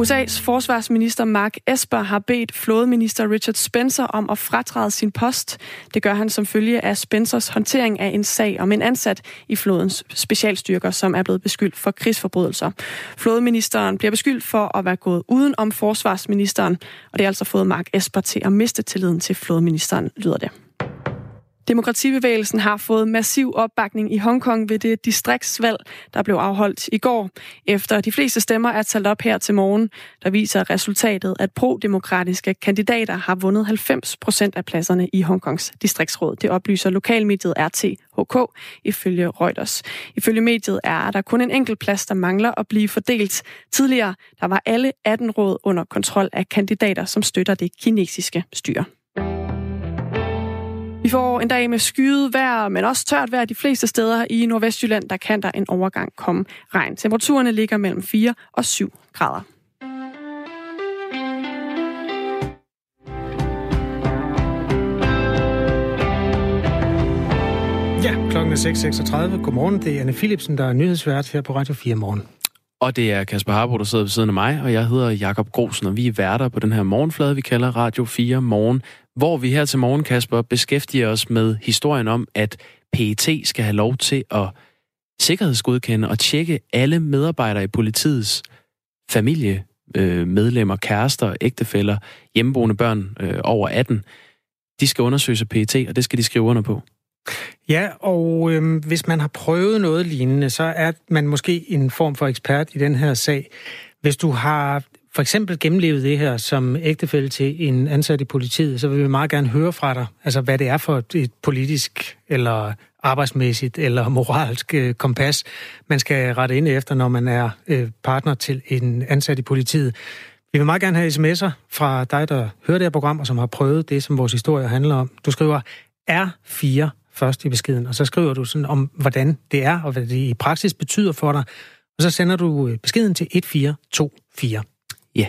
USA's forsvarsminister Mark Esper har bedt flådeminister Richard Spencer om at fratræde sin post. Det gør han som følge af Spencers håndtering af en sag om en ansat i flådens specialstyrker, som er blevet beskyldt for krigsforbrydelser. Flådeministeren bliver beskyldt for at være gået uden om forsvarsministeren, og det har altså fået Mark Esper til at miste tilliden til flådeministeren, lyder det. Demokratibevægelsen har fået massiv opbakning i Hongkong ved det distriktsvalg, der blev afholdt i går. Efter de fleste stemmer er talt op her til morgen, der viser resultatet, at pro-demokratiske kandidater har vundet 90 procent af pladserne i Hongkongs distriktsråd. Det oplyser lokalmediet RTHK ifølge Reuters. Ifølge mediet er der kun en enkelt plads, der mangler at blive fordelt. Tidligere der var alle 18 råd under kontrol af kandidater, som støtter det kinesiske styre. Får en dag med skyet vejr, men også tørt vejr de fleste steder i Nordvestjylland. Der kan der en overgang komme regn. Temperaturerne ligger mellem 4 og 7 grader. Ja, klokken er 6.36. Godmorgen, det er Anne Philipsen, der er nyhedsvært her på Radio 4 morgen. Og det er Kasper Harbo, der sidder ved siden af mig, og jeg hedder Jakob Grosen, og vi er værter på den her morgenflade, vi kalder Radio 4 Morgen, hvor vi her til morgen, Kasper, beskæftiger os med historien om, at PET skal have lov til at sikkerhedsgodkende og tjekke alle medarbejdere i politiets familie, øh, medlemmer, kærester, ægtefæller, hjemmeboende børn øh, over 18. De skal undersøges af PET, og det skal de skrive under på. Ja, og øh, hvis man har prøvet noget lignende, så er man måske en form for ekspert i den her sag. Hvis du har for eksempel gennemlevet det her som ægtefælde til en ansat i politiet, så vil vi meget gerne høre fra dig, altså hvad det er for et politisk eller arbejdsmæssigt eller moralsk øh, kompas, man skal rette ind efter, når man er øh, partner til en ansat i politiet. Vi vil meget gerne have sms'er fra dig, der hører det her program, og som har prøvet det, som vores historie handler om. Du skriver R4 først i beskeden, og så skriver du sådan om, hvordan det er, og hvad det i praksis betyder for dig. Og så sender du øh, beskeden til 1424. Ja.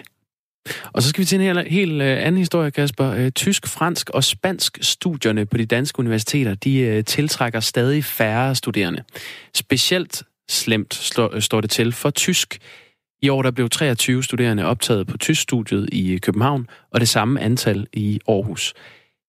Og så skal vi til en helt, helt øh, anden historie, Kasper. Øh, tysk, fransk og spansk studierne på de danske universiteter, de øh, tiltrækker stadig færre studerende. Specielt slemt står det til for tysk. I år der blev 23 studerende optaget på tysk studiet i København, og det samme antal i Aarhus.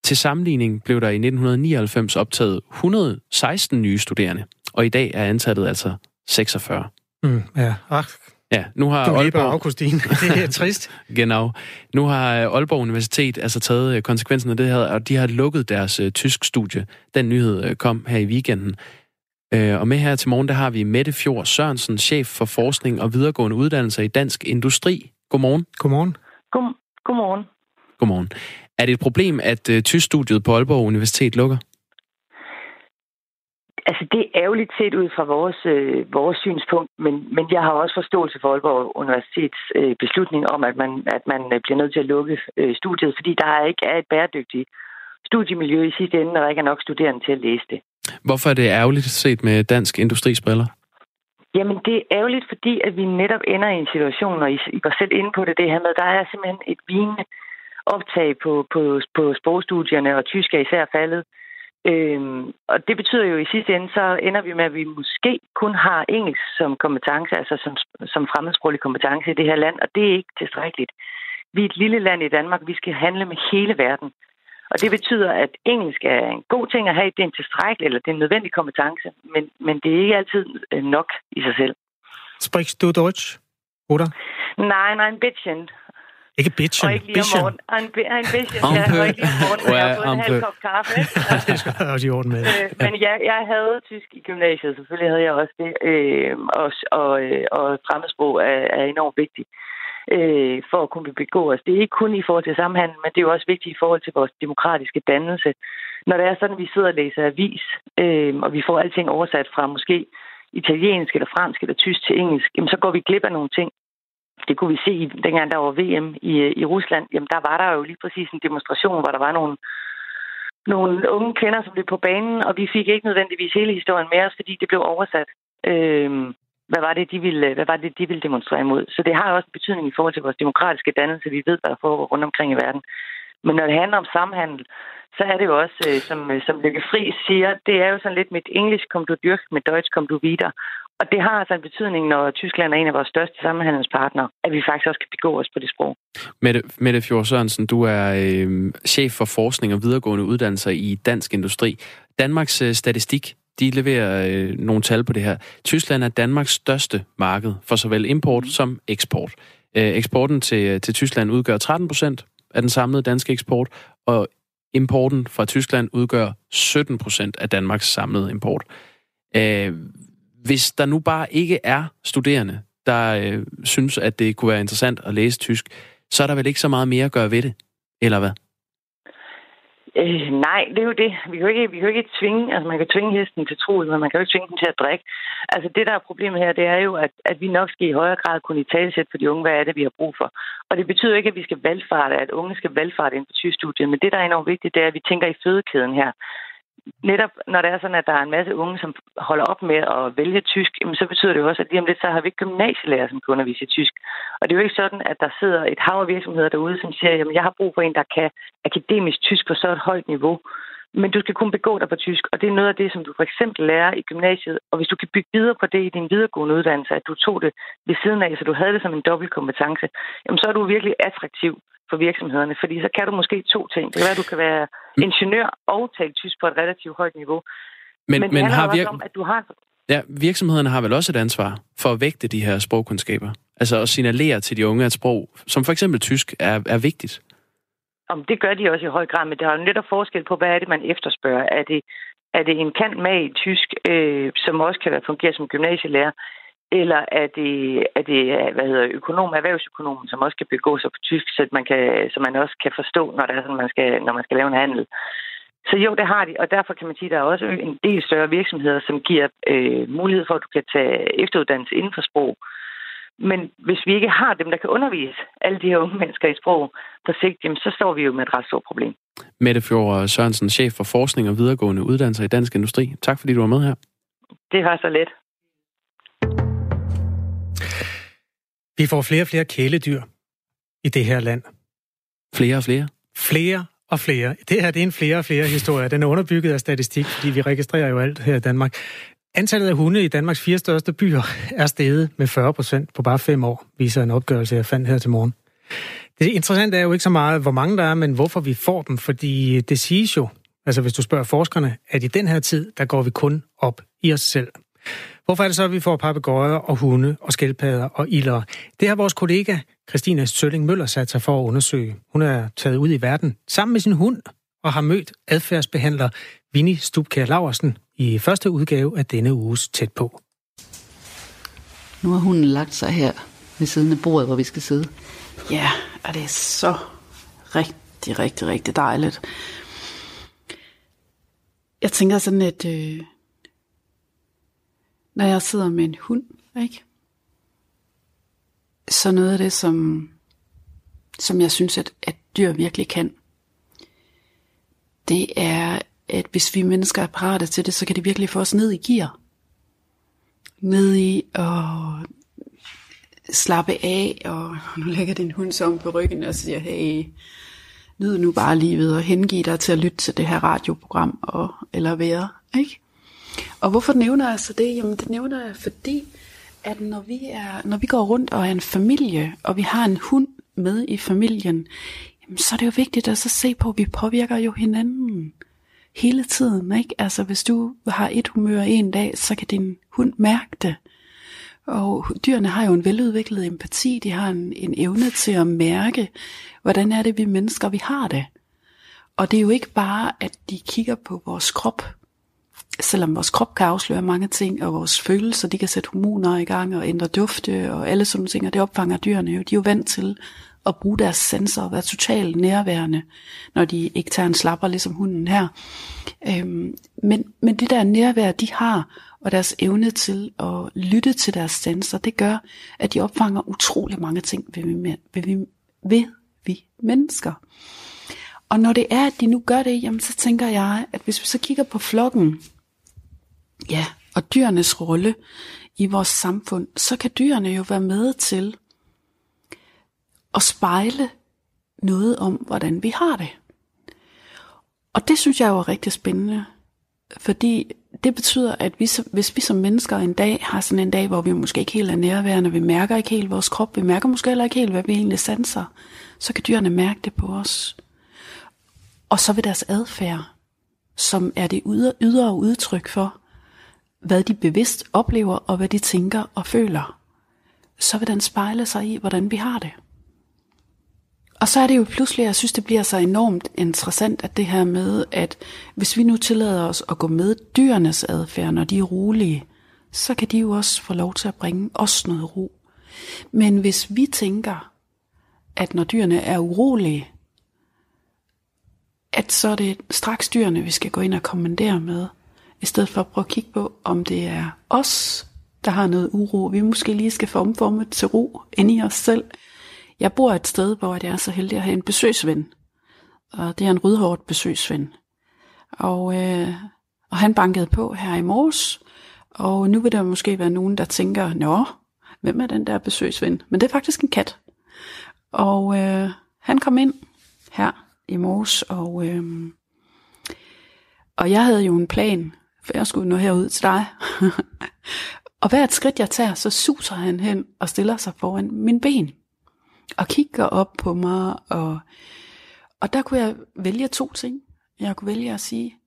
Til sammenligning blev der i 1999 optaget 116 nye studerende, og i dag er antallet altså 46. Mm, ja, Ach, Ja, nu har du Aalborg... Augustin. Det er trist. genau. Nu har øh, Aalborg Universitet altså taget øh, konsekvensen af det her, og de har lukket deres uh, tysk studie. Den nyhed uh, kom her i weekenden. Uh, og med her til morgen, der har vi Mette Fjord Sørensen, chef for forskning og videregående uddannelser i Dansk Industri. Godmorgen. Godmorgen. God, godmorgen. Godmorgen. Er det et problem, at uh, tyskstudiet på Aalborg Universitet lukker? Altså, det er ærgerligt set ud fra vores, øh, vores synspunkt, men, men jeg har også forståelse for Aalborg Universitets øh, beslutning om, at man, at man øh, bliver nødt til at lukke øh, studiet, fordi der ikke er et bæredygtigt studiemiljø i sidste ende, når der ikke er nok studerende til at læse det. Hvorfor er det ærgerligt set med dansk industrisbriller? Jamen, det er ærgerligt, fordi at vi netop ender i en situation, og I, I var selv inde på det, det her med, der er simpelthen et vigende optag på, på, på sprogstudierne, og tysk er især faldet. Øhm, og det betyder jo i sidste ende, så ender vi med, at vi måske kun har engelsk som kompetence, altså som, som fremmedsproglig kompetence i det her land, og det er ikke tilstrækkeligt. Vi er et lille land i Danmark, vi skal handle med hele verden. Og det betyder, at engelsk er en god ting at have, det er en tilstrækkelig, eller det er en nødvendig kompetence, men, men det er ikke altid øh, nok i sig selv. Sprichst du Deutsch, oder? Nej, nej, ein bisschen. Ikke bitchen, og ikke lige om morgenen. En, en bitchen, ja, og ikke lige om morgenen, jeg har fået en halv kop kaffe. det skal jeg også i orden med. Øh, men ja, jeg havde tysk i gymnasiet, selvfølgelig havde jeg også det. Øh, og, og, og fremmedsprog er, er enormt vigtigt øh, for at kunne begå os. Det er ikke kun i forhold til samhandel, men det er jo også vigtigt i forhold til vores demokratiske dannelse. Når det er sådan, at vi sidder og læser avis, øh, og vi får alting oversat fra måske italiensk eller fransk eller tysk til engelsk, jamen så går vi glip af nogle ting. Det kunne vi se, dengang der var VM i, øh, i Rusland. Jamen der var der jo lige præcis en demonstration, hvor der var nogle, nogle unge kvinder, som blev på banen, og vi fik ikke nødvendigvis hele historien med os, fordi det blev oversat. Øhm, hvad var det, de ville, hvad var det, de ville demonstrere imod. Så det har også en betydning i forhold til vores demokratiske dannelse. Vi ved, hvad der foregår rundt omkring i verden. Men når det handler om samhandel, så er det jo også, øh, som, øh, som Lykke Fri siger, det er jo sådan lidt mit engelsk kom du dyrk, med deutsch kom du videre. Og det har altså en betydning, når Tyskland er en af vores største samhandelspartnere, at vi faktisk også kan begå os på det sprog. Mette, Mette Fjord Sørensen, du er øh, chef for forskning og videregående uddannelser i dansk industri. Danmarks øh, statistik, de leverer øh, nogle tal på det her. Tyskland er Danmarks største marked for såvel import som eksport. Øh, eksporten til, øh, til Tyskland udgør 13 procent af den samlede danske eksport, og importen fra Tyskland udgør 17 procent af Danmarks samlede import. Øh, hvis der nu bare ikke er studerende, der øh, synes, at det kunne være interessant at læse tysk, så er der vel ikke så meget mere at gøre ved det, eller hvad? Øh, nej, det er jo det. Vi kan jo ikke, vi kan jo ikke tvinge, altså man kan tvinge hesten til tro, men man kan jo ikke tvinge den til at drikke. Altså det, der er problemet her, det er jo, at, at vi nok skal i højere grad kunne i talsæt for de unge, hvad er det, vi har brug for. Og det betyder ikke, at vi skal valgfarte, at unge skal valgfarte ind på tystudiet, men det, der er enormt vigtigt, det er, at vi tænker i fødekæden her netop når det er sådan, at der er en masse unge, som holder op med at vælge tysk, jamen, så betyder det jo også, at lige om lidt, så har vi ikke gymnasielærer, som kan undervise i tysk. Og det er jo ikke sådan, at der sidder et hav af virksomheder derude, som siger, jamen jeg har brug for en, der kan akademisk tysk på så et højt niveau. Men du skal kunne begå dig på tysk, og det er noget af det, som du for eksempel lærer i gymnasiet. Og hvis du kan bygge videre på det i din videregående uddannelse, at du tog det ved siden af, så du havde det som en dobbelt kompetence, jamen så er du virkelig attraktiv for virksomhederne, fordi så kan du måske to ting. Det kan være, at du kan være ingeniør og tale tysk på et relativt højt niveau. Men, men, men har vir- om, at du har... Ja, virksomhederne har vel også et ansvar for at vægte de her sprogkundskaber? Altså at signalere til de unge, at sprog, som for eksempel tysk, er, er vigtigt? Om det gør de også i høj grad, men der er jo netop forskel på, hvad er det, man efterspørger. Er det, er det en kant med i tysk, øh, som også kan fungere som gymnasielærer, eller er det, er det hvad hedder, økonom, erhvervsøkonomen, som også kan begå sig på tysk, så man, kan, så man også kan forstå, når, det er sådan, man skal, når man skal lave en handel. Så jo, det har de, og derfor kan man sige, at der er også en del større virksomheder, som giver øh, mulighed for, at du kan tage efteruddannelse inden for sprog. Men hvis vi ikke har dem, der kan undervise alle de her unge mennesker i sprog på sigt, jamen, så står vi jo med et ret stort problem. Mette Fjord Sørensen, chef for forskning og videregående uddannelser i Dansk Industri. Tak fordi du var med her. Det var så let. Vi får flere og flere kæledyr i det her land. Flere og flere? Flere og flere. Det her det er en flere og flere historie. Den er underbygget af statistik, fordi vi registrerer jo alt her i Danmark. Antallet af hunde i Danmarks fire største byer er steget med 40 procent på bare fem år, viser en opgørelse, jeg fandt her til morgen. Det interessante er jo ikke så meget, hvor mange der er, men hvorfor vi får dem, fordi det siges jo, altså hvis du spørger forskerne, at i den her tid, der går vi kun op i os selv. Hvorfor er det så, at vi får papegøjer og hunde og skildpadder og ilder? Det har vores kollega Christina Sølling Møller sat sig for at undersøge. Hun er taget ud i verden sammen med sin hund og har mødt adfærdsbehandler Vinnie Stubkær Laversen i første udgave af denne uges Tæt på. Nu har hunden lagt sig her ved siden af bordet, hvor vi skal sidde. Ja, og det er så rigtig, rigtig, rigtig dejligt. Jeg tænker sådan, at øh, når jeg sidder med en hund, ikke? Så noget af det, som, som jeg synes, at, at dyr virkelig kan, det er, at hvis vi mennesker er parate til det, så kan det virkelig få os ned i gear. Ned i at slappe af, og nu lægger din hund så om på ryggen og siger, hey, nyd nu bare livet og hengive dig til at lytte til det her radioprogram, og, eller være, ikke? Og hvorfor nævner jeg så det? Jamen det nævner jeg, fordi at når vi, er, når vi går rundt og er en familie, og vi har en hund med i familien, jamen, så er det jo vigtigt at så se på, at vi påvirker jo hinanden hele tiden. Ikke? Altså hvis du har et humør en dag, så kan din hund mærke det. Og dyrene har jo en veludviklet empati, de har en, en evne til at mærke, hvordan er det vi mennesker, vi har det. Og det er jo ikke bare, at de kigger på vores krop, selvom vores krop kan afsløre mange ting, og vores følelser, de kan sætte hormoner i gang og ændre dufte og alle sådan ting, og det opfanger dyrene jo. De er jo vant til at bruge deres sensorer og være totalt nærværende, når de ikke tager en slapper, ligesom hunden her. Øhm, men, men det der nærvær, de har, og deres evne til at lytte til deres sanser, det gør, at de opfanger utrolig mange ting ved vi, ved vi, ved vi mennesker. Og når det er, at de nu gør det, jamen så tænker jeg, at hvis vi så kigger på flokken, ja, og dyrenes rolle i vores samfund, så kan dyrene jo være med til at spejle noget om, hvordan vi har det. Og det synes jeg jo er rigtig spændende, fordi det betyder, at vi, hvis vi som mennesker en dag har sådan en dag, hvor vi måske ikke helt er nærværende, vi mærker ikke helt vores krop, vi mærker måske heller ikke helt, hvad vi egentlig sanser, så kan dyrene mærke det på os. Og så vil deres adfærd, som er det ydre, udtryk for, hvad de bevidst oplever og hvad de tænker og føler, så vil den spejle sig i, hvordan vi har det. Og så er det jo pludselig, jeg synes, det bliver så enormt interessant, at det her med, at hvis vi nu tillader os at gå med dyrenes adfærd, når de er rolige, så kan de jo også få lov til at bringe os noget ro. Men hvis vi tænker, at når dyrene er urolige, at så er det straks dyrene, vi skal gå ind og kommandere med, i stedet for at prøve at kigge på, om det er os, der har noget uro, vi måske lige skal få omformet til ro inde i os selv. Jeg bor et sted, hvor jeg er så heldig at have en besøgsven, og det er en rødhårdt besøgsven. Og, øh, og han bankede på her i morges, og nu vil der måske være nogen, der tænker, nå, hvem er den der besøgsven? Men det er faktisk en kat. Og øh, han kom ind her i morges, og, øh, og jeg havde jo en plan, for jeg skulle nå herud til dig. og hvert skridt jeg tager, så suser han hen og stiller sig foran min ben. Og kigger op på mig, og, og der kunne jeg vælge to ting. Jeg kunne vælge at sige,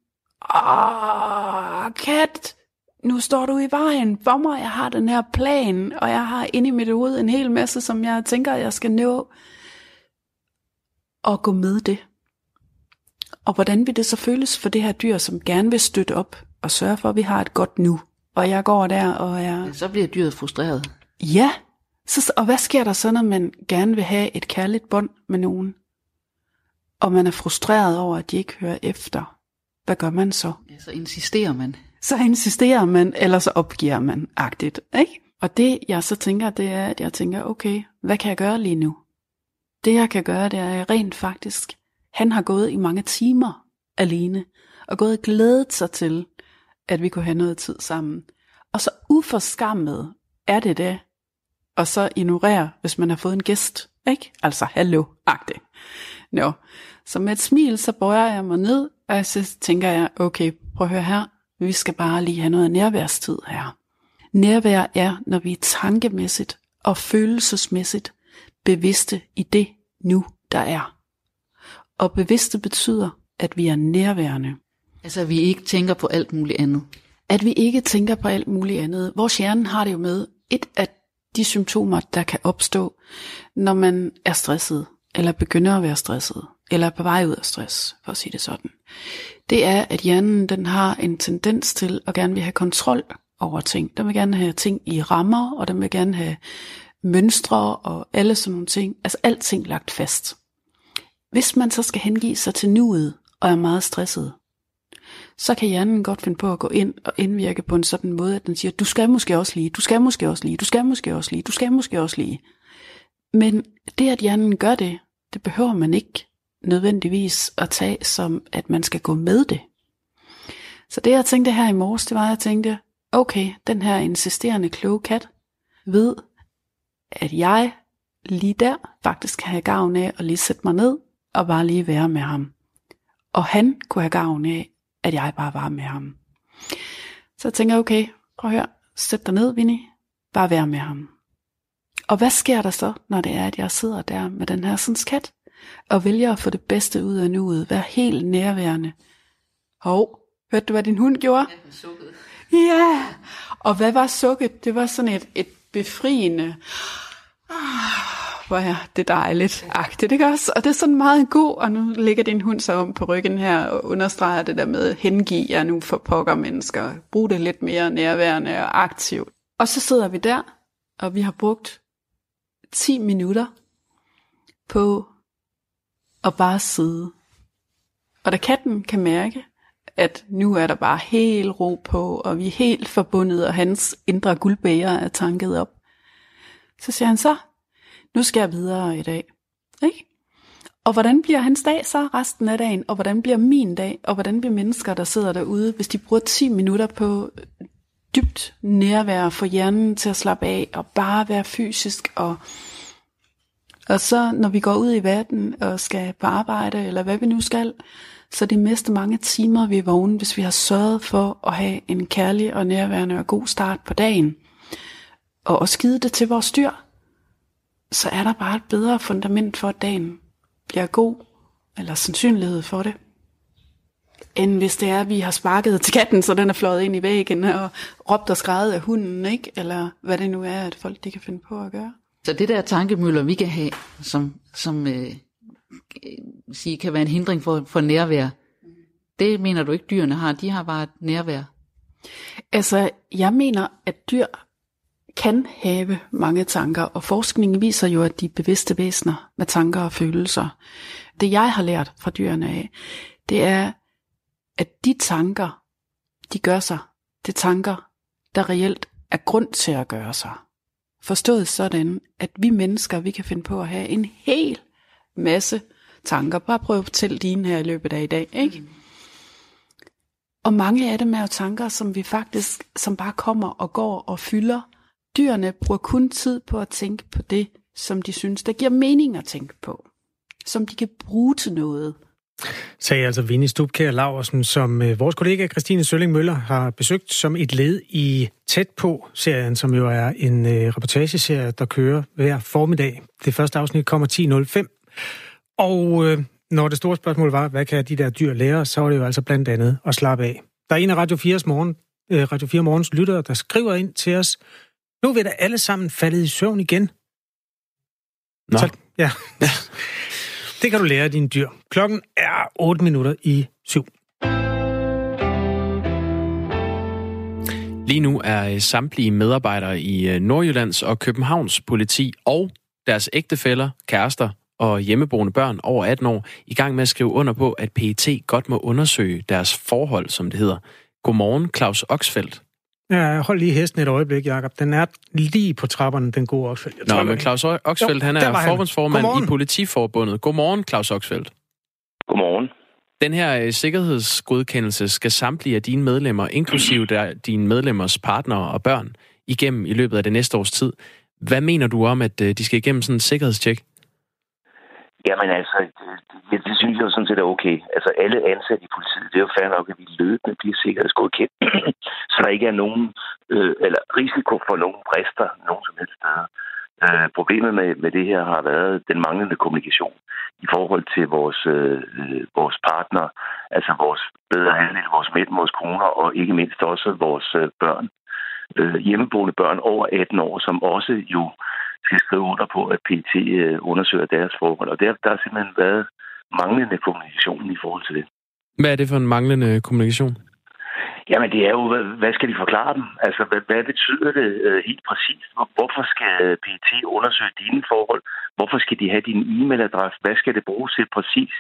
Åh, kat, nu står du i vejen for mig, jeg har den her plan, og jeg har inde i mit hoved en hel masse, som jeg tænker, jeg skal nå. Og gå med det. Og hvordan vil det så føles for det her dyr, som gerne vil støtte op og sørge for, at vi har et godt nu? Og jeg går der og er... Så bliver dyret frustreret. Ja, så, og hvad sker der så, når man gerne vil have et kærligt bånd med nogen? Og man er frustreret over, at de ikke hører efter. Hvad gør man så? Ja, så insisterer man. Så insisterer man, eller så opgiver man agtigt. Ikke? Og det jeg så tænker, det er, at jeg tænker, okay, hvad kan jeg gøre lige nu? Det jeg kan gøre, det er rent faktisk han har gået i mange timer alene, og gået og glædet sig til, at vi kunne have noget tid sammen. Og så uforskammet er det det, og så ignorere, hvis man har fået en gæst, ikke? Altså, hallo, agte. Nå. Så med et smil, så bøjer jeg mig ned, og så tænker jeg, okay, prøv at høre her, vi skal bare lige have noget nærværstid her. Nærvær er, når vi er tankemæssigt og følelsesmæssigt bevidste i det nu, der er. Og bevidste betyder, at vi er nærværende. Altså at vi ikke tænker på alt muligt andet. At vi ikke tænker på alt muligt andet. Vores hjerne har det jo med et af de symptomer, der kan opstå, når man er stresset, eller begynder at være stresset, eller er på vej ud af stress, for at sige det sådan. Det er, at hjernen den har en tendens til at gerne vil have kontrol over ting. Den vil gerne have ting i rammer, og den vil gerne have mønstre og alle sådan nogle ting. Altså alting lagt fast. Hvis man så skal hengive sig til nuet og er meget stresset, så kan hjernen godt finde på at gå ind og indvirke på en sådan måde, at den siger, du skal måske også lige, du skal måske også lige, du skal måske også lige, du skal måske også lige. Men det, at hjernen gør det, det behøver man ikke nødvendigvis at tage som, at man skal gå med det. Så det, jeg tænkte her i morges, det var, at jeg tænkte, okay, den her insisterende kloge kat ved, at jeg lige der faktisk kan have gavn af at lige sætte mig ned og bare lige være med ham. Og han kunne have gavn af, at jeg bare var med ham. Så jeg tænker, okay, prøv at høre, sæt dig ned, Vinnie, bare vær med ham. Og hvad sker der så, når det er, at jeg sidder der med den her sådan kat, og vælger at få det bedste ud af nuet, være helt nærværende. Hov, hørte du, hvad din hund gjorde? Ja. Ja, og hvad var sukket? Det var sådan et, et befriende. Ah, hvor er det dejligt. Agtigt, ikke også? Og det er sådan meget god, og nu ligger din hund så om på ryggen her og understreger det der med, hengive jer nu for pokker mennesker. Brug det lidt mere nærværende og aktivt. Og så sidder vi der, og vi har brugt 10 minutter på at bare sidde. Og da katten kan mærke, at nu er der bare helt ro på, og vi er helt forbundet, og hans indre guldbæger er tanket op. Så siger han så, nu skal jeg videre i dag. Ikke? Og hvordan bliver hans dag så resten af dagen? Og hvordan bliver min dag? Og hvordan bliver mennesker, der sidder derude, hvis de bruger 10 minutter på øh, dybt nærvær for hjernen til at slappe af, og bare være fysisk, og, og så når vi går ud i verden og skal på arbejde, eller hvad vi nu skal, så det meste mange timer, vi er vågne, hvis vi har sørget for at have en kærlig og nærværende og god start på dagen, og også givet det til vores dyr, så er der bare et bedre fundament for, at dagen bliver god, eller sandsynlighed for det, end hvis det er, at vi har sparket til katten, så den er fløjet ind i væggen, og råbt og skrevet af hunden, ikke? eller hvad det nu er, at folk de kan finde på at gøre. Så det der tankemøller, vi kan have, som, som øh, sige, kan være en hindring for, for nærvær, det mener du ikke, dyrene har. De har bare et nærvær. Altså, jeg mener, at dyr kan have mange tanker, og forskningen viser jo, at de er bevidste væsener med tanker og følelser. Det jeg har lært fra dyrene af, det er, at de tanker, de gør sig, det er tanker, der reelt er grund til at gøre sig. Forstået sådan, at vi mennesker, vi kan finde på at have en hel masse tanker. Bare prøv at fortælle dine her i løbet af i dag, ikke? Mm. Og mange af dem er jo tanker, som vi faktisk, som bare kommer og går og fylder. Dyrene bruger kun tid på at tænke på det, som de synes, der giver mening at tænke på. Som de kan bruge til noget. Sagde altså Vinnie Stubkær Laversen, som øh, vores kollega Christine Sølling Møller har besøgt som et led i Tæt på-serien, som jo er en øh, reportageserie, der kører hver formiddag. Det første afsnit kommer 10.05. Og øh, når det store spørgsmål var, hvad kan de der dyr lære, så var det jo altså blandt andet at slappe af. Der er en af Radio 4's morgen, øh, Radio 4 Morgens lyttere, der skriver ind til os, nu er vi da alle sammen faldet i søvn igen. Nå. Så, ja. Det kan du lære af dine dyr. Klokken er 8 minutter i syv. Lige nu er øh, samtlige medarbejdere i øh, Nordjyllands og Københavns politi og deres ægtefæller, kærester og hjemmeboende børn over 18 år i gang med at skrive under på, at PET godt må undersøge deres forhold, som det hedder. Godmorgen, Claus Oxfeldt. Ja, hold lige hesten et øjeblik, Jacob. Den er lige på trapperne, den gode Oxfeldt. Jeg Nå, men Claus Oxfeldt, han er forbundsformand i Politiforbundet. Godmorgen, Claus Oxfeldt. Godmorgen. Den her øh, sikkerhedsgodkendelse skal samtlige af dine medlemmer, inklusive der, dine medlemmers partnere og børn, igennem i løbet af det næste års tid. Hvad mener du om, at øh, de skal igennem sådan en sikkerhedstjek? Jamen altså, det, det synes jeg jo sådan set er okay. Altså alle ansatte i politiet, det er jo fair nok, at vi løbende bliver sikkerhedsgodkendt, så der ikke er nogen, øh, eller risiko for nogen brister nogen som helst steder. Øh, problemet med, med det her har været den manglende kommunikation i forhold til vores, øh, vores partner, altså vores bedre halvdel, vores mænd, vores kroner og ikke mindst også vores øh, børn. Øh, hjemmeboende børn over 18 år, som også jo skal skrive under på, at PT øh, undersøger deres forhold. Og der, der har simpelthen været manglende kommunikation i forhold til det. Hvad er det for en manglende kommunikation? Jamen, det er jo, hvad skal de forklare dem? Altså, hvad, hvad betyder det øh, helt præcist? Hvorfor skal øh, PT undersøge dine forhold? Hvorfor skal de have din e-mailadresse? Hvad skal det bruges til præcis?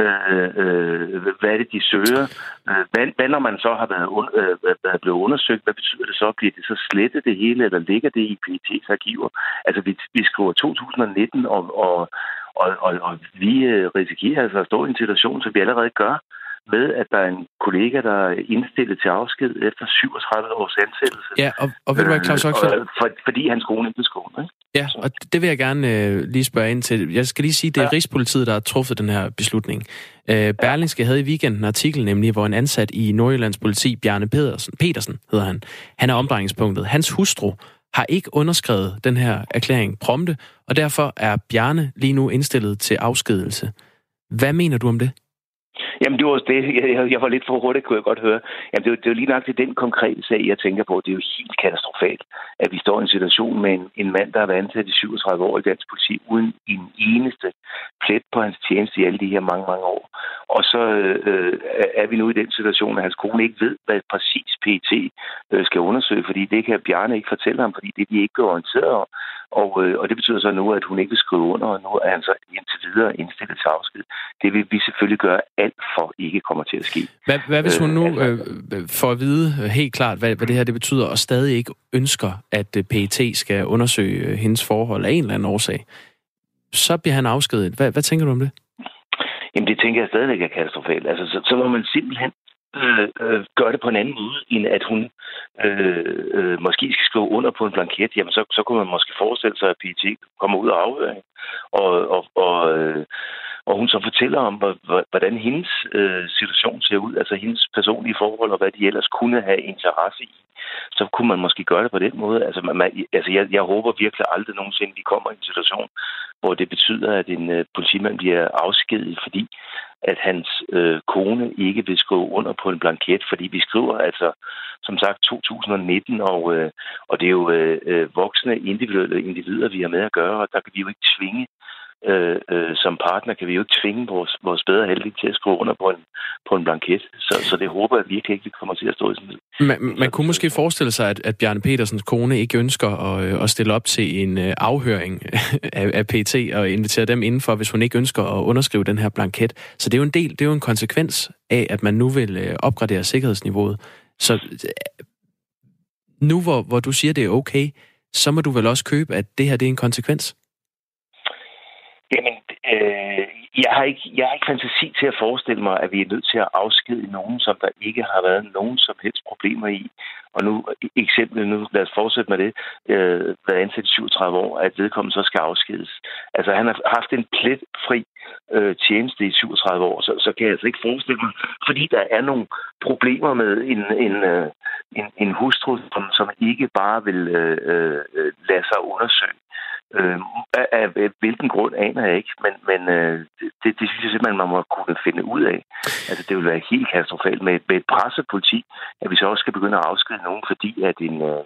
Øh, øh, hvad er det, de søger? Øh, hvad, hvad når man så har været, un, øh, været blevet undersøgt? Hvad betyder det så? Bliver det så slettet det hele, eller ligger det i PET's arkiver? Altså, vi, vi skriver 2019, og, og, og, og, og vi øh, risikerer altså at stå i en situation, som vi allerede gør, med, at der er en kollega, der er indstillet til afsked efter 37 års ansættelse. Ja, og, og ved du hvad, Claus Oxfeldt? Øh, for, fordi hans kone ikke blev skånet, ikke? Ja, og det vil jeg gerne øh, lige spørge ind til. Jeg skal lige sige, det er ja. Rigspolitiet, der har truffet den her beslutning. Øh, Berlingske havde i weekenden en artikel, nemlig, hvor en ansat i Nordjyllands politi, Bjarne Pedersen, Petersen hedder han, han er omdrejningspunktet. Hans hustru har ikke underskrevet den her erklæring prompte, og derfor er Bjarne lige nu indstillet til afskedelse. Hvad mener du om det? Jamen, det var det. Jeg, jeg var lidt for hurtigt, kunne jeg godt høre. Jamen, det er, det er lige nok til den konkrete sag, jeg tænker på. Det er jo helt katastrofalt, at vi står i en situation med en, en mand, der har været ansat i 37 år i dansk politi, uden en eneste plet på hans tjeneste i alle de her mange, mange år. Og så øh, er vi nu i den situation, at hans kone ikke ved, hvad præcis PT øh, skal undersøge, fordi det kan Bjarne ikke fortælle ham, fordi det de ikke er orienteret om. Og, øh, og det betyder så nu, at hun ikke vil skrive under, og nu er han så videre indstillet til afsked. Det vil vi selvfølgelig gøre alt for ikke kommer til at ske. Hvad, hvad hvis hun nu øh, får at vide helt klart, hvad, hvad det her det betyder, og stadig ikke ønsker, at PET skal undersøge hendes forhold af en eller anden årsag? Så bliver han afskedet. Hvad, hvad tænker du om det? Jamen, det tænker jeg stadigvæk er katastrofalt. Altså, så, så må man simpelthen øh, øh, det på en anden måde, end at hun øh, øh, måske skal skrive under på en blanket, jamen så, så kunne man måske forestille sig, at PET kommer ud af afhøring, og, og, og, øh, og hun så fortæller om, hvordan hendes øh, situation ser ud, altså hendes personlige forhold, og hvad de ellers kunne have interesse i. Så kunne man måske gøre det på den måde. Altså, man, altså jeg, jeg håber virkelig aldrig nogensinde, vi kommer i en situation, hvor det betyder, at en øh, politimand bliver afskediget, fordi at hans øh, kone ikke vil skrive under på en blanket, fordi vi skriver altså, som sagt, 2019, og, øh, og det er jo øh, øh, voksne individuelle individer, vi har med at gøre, og der kan vi jo ikke tvinge øh, øh, som partner kan vi jo ikke tvinge vores, vores bedre heldige til at skrive under på en, på en blanket. Så, så det håber jeg virkelig ikke, vi kommer til at stå i sådan Man, man kunne måske forestille sig, at, at Bjarne Petersens kone ikke ønsker at, øh, at stille op til en øh, afhøring af, af PT og invitere dem indenfor, hvis hun ikke ønsker at underskrive den her blanket. Så det er jo en del, det er jo en konsekvens af, at man nu vil øh, opgradere sikkerhedsniveauet. Så nu hvor, hvor du siger, det er okay, så må du vel også købe, at det her det er en konsekvens? Jamen, øh, jeg, har ikke, jeg har ikke fantasi til at forestille mig, at vi er nødt til at afskedige nogen, som der ikke har været nogen som helst problemer i. Og nu, e, eksempel nu, lad os fortsætte med det, øh, været ansat i 37 år, at vedkommende så skal afskedes. Altså, han har haft en pletfri øh, tjeneste i 37 år, så, så kan jeg altså ikke forestille mig, fordi der er nogle problemer med en, en, øh, en, en hustru, som, som ikke bare vil øh, øh, lade sig undersøge Øh, af, af hvilken grund aner jeg ikke, men, men øh, det, det synes jeg simpelthen, man må kunne finde ud af. Altså, det vil være helt katastrofalt med, med et pressepoliti, at vi så også skal begynde at afskedige nogen, fordi at en, øh,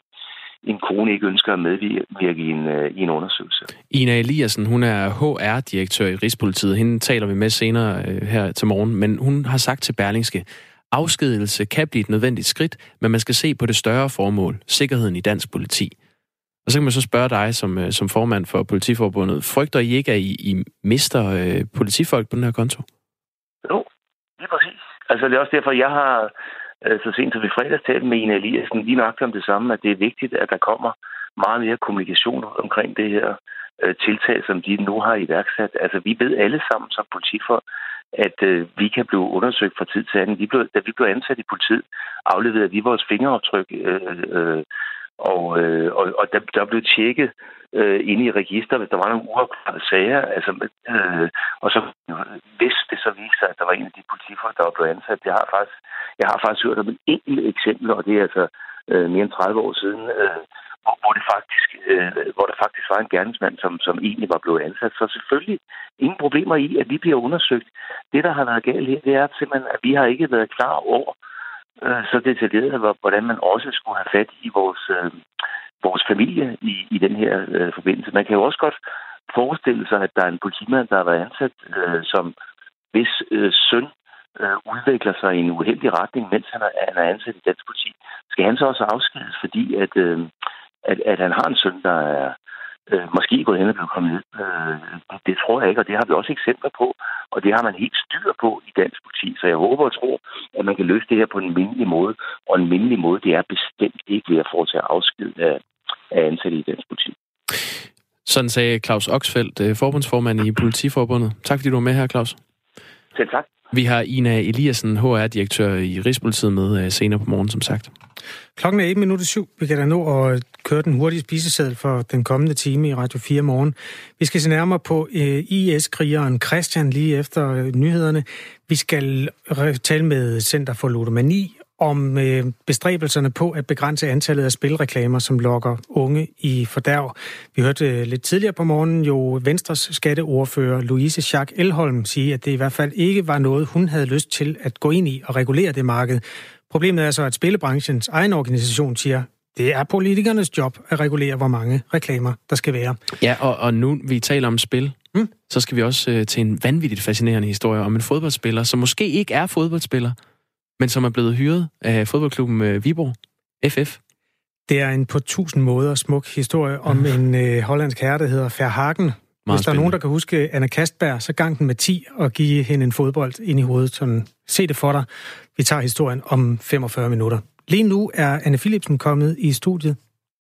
en kone ikke ønsker at medvirke i en, øh, i en undersøgelse. Ina Eliassen, hun er HR-direktør i Rigspolitiet. Hende taler vi med senere øh, her til morgen, men hun har sagt til Berlingske, afskedelse kan blive et nødvendigt skridt, men man skal se på det større formål, sikkerheden i dansk politi. Og så kan man så spørge dig som, øh, som formand for Politiforbundet. Frygter I ikke, at I, I mister øh, politifolk på den her konto? Jo, lige præcis. Altså det er også derfor, jeg har øh, så sent som i fredags talt med Ina Eliassen lige nok om det samme, at det er vigtigt, at der kommer meget mere kommunikation omkring det her øh, tiltag, som de nu har iværksat. Altså vi ved alle sammen som politifolk, at øh, vi kan blive undersøgt fra tid til anden. Vi blev, da vi blev ansat i politiet, afleverede vi vores fingeraftryk øh, øh, og, øh, og, og der, der blev tjekket øh, inde i register, hvis der var nogle uafklarede sager. Altså, øh, og så hvis det så viste sig, at der var en af de politifolk, der var blevet ansat. Jeg har faktisk, jeg har faktisk hørt om et enkelt eksempel, og det er altså øh, mere end 30 år siden, øh, hvor, hvor, det faktisk, øh, hvor der faktisk var en gerningsmand, som, som egentlig var blevet ansat. Så selvfølgelig ingen problemer i, at vi bliver undersøgt. Det, der har været galt her, det er simpelthen, at vi har ikke været klar over, øh, så detaljeret, hvordan man også skulle have fat i vores, øh, vores familie i, i den her øh, forbindelse. Man kan jo også godt forestille sig, at der er en politimand, der har været ansat, øh, som hvis øh, søn øh, udvikler sig i en uheldig retning, mens han er, han er ansat i dansk politi, skal han så også afskedes, fordi at, øh, at, at han har en søn, der er øh, måske gået hen og blevet kommet ned. Øh, det, tror jeg ikke, og det har vi også eksempler på, og det har man helt styr på i dansk politi. Så jeg håber og tror, at man kan løse det her på en mindelig måde, og en mindelig måde, det er bestemt ikke ved at foretage afsked af, af ansatte i dansk politi. Sådan sagde Claus Oxfeldt, øh, forbundsformand i Politiforbundet. Tak fordi du var med her, Claus. Selv tak. Vi har Ina Eliassen, HR-direktør i Rigspolitiet med øh, senere på morgen, som sagt. Klokken er 1 minut 7. Vi kan da nå at køre den hurtige spiseseddel for den kommende time i Radio 4 morgen. Vi skal se nærmere på øh, IS-krigeren Christian lige efter øh, nyhederne. Vi skal tale med Center for Ludomani om øh, bestræbelserne på at begrænse antallet af spilreklamer, som lokker unge i fordærv. Vi hørte øh, lidt tidligere på morgenen jo Venstres skatteordfører Louise Schack Elholm sige, at det i hvert fald ikke var noget, hun havde lyst til at gå ind i og regulere det marked. Problemet er så, at spillebranchens egen organisation siger, det er politikernes job at regulere, hvor mange reklamer der skal være. Ja, og, og nu vi taler om spil, mm. så skal vi også øh, til en vanvittigt fascinerende historie om en fodboldspiller, som måske ikke er fodboldspiller, men som er blevet hyret af fodboldklubben øh, Viborg, FF. Det er en på tusind måder smuk historie om en øh, hollandsk herre, der hedder Verhagen. Hvis der er nogen, der kan huske Anna Kastberg, så gang den med 10 og give hende en fodbold ind i hovedet. Sådan, se det for dig. Vi tager historien om 45 minutter. Lige nu er Anne Philipsen kommet i studiet.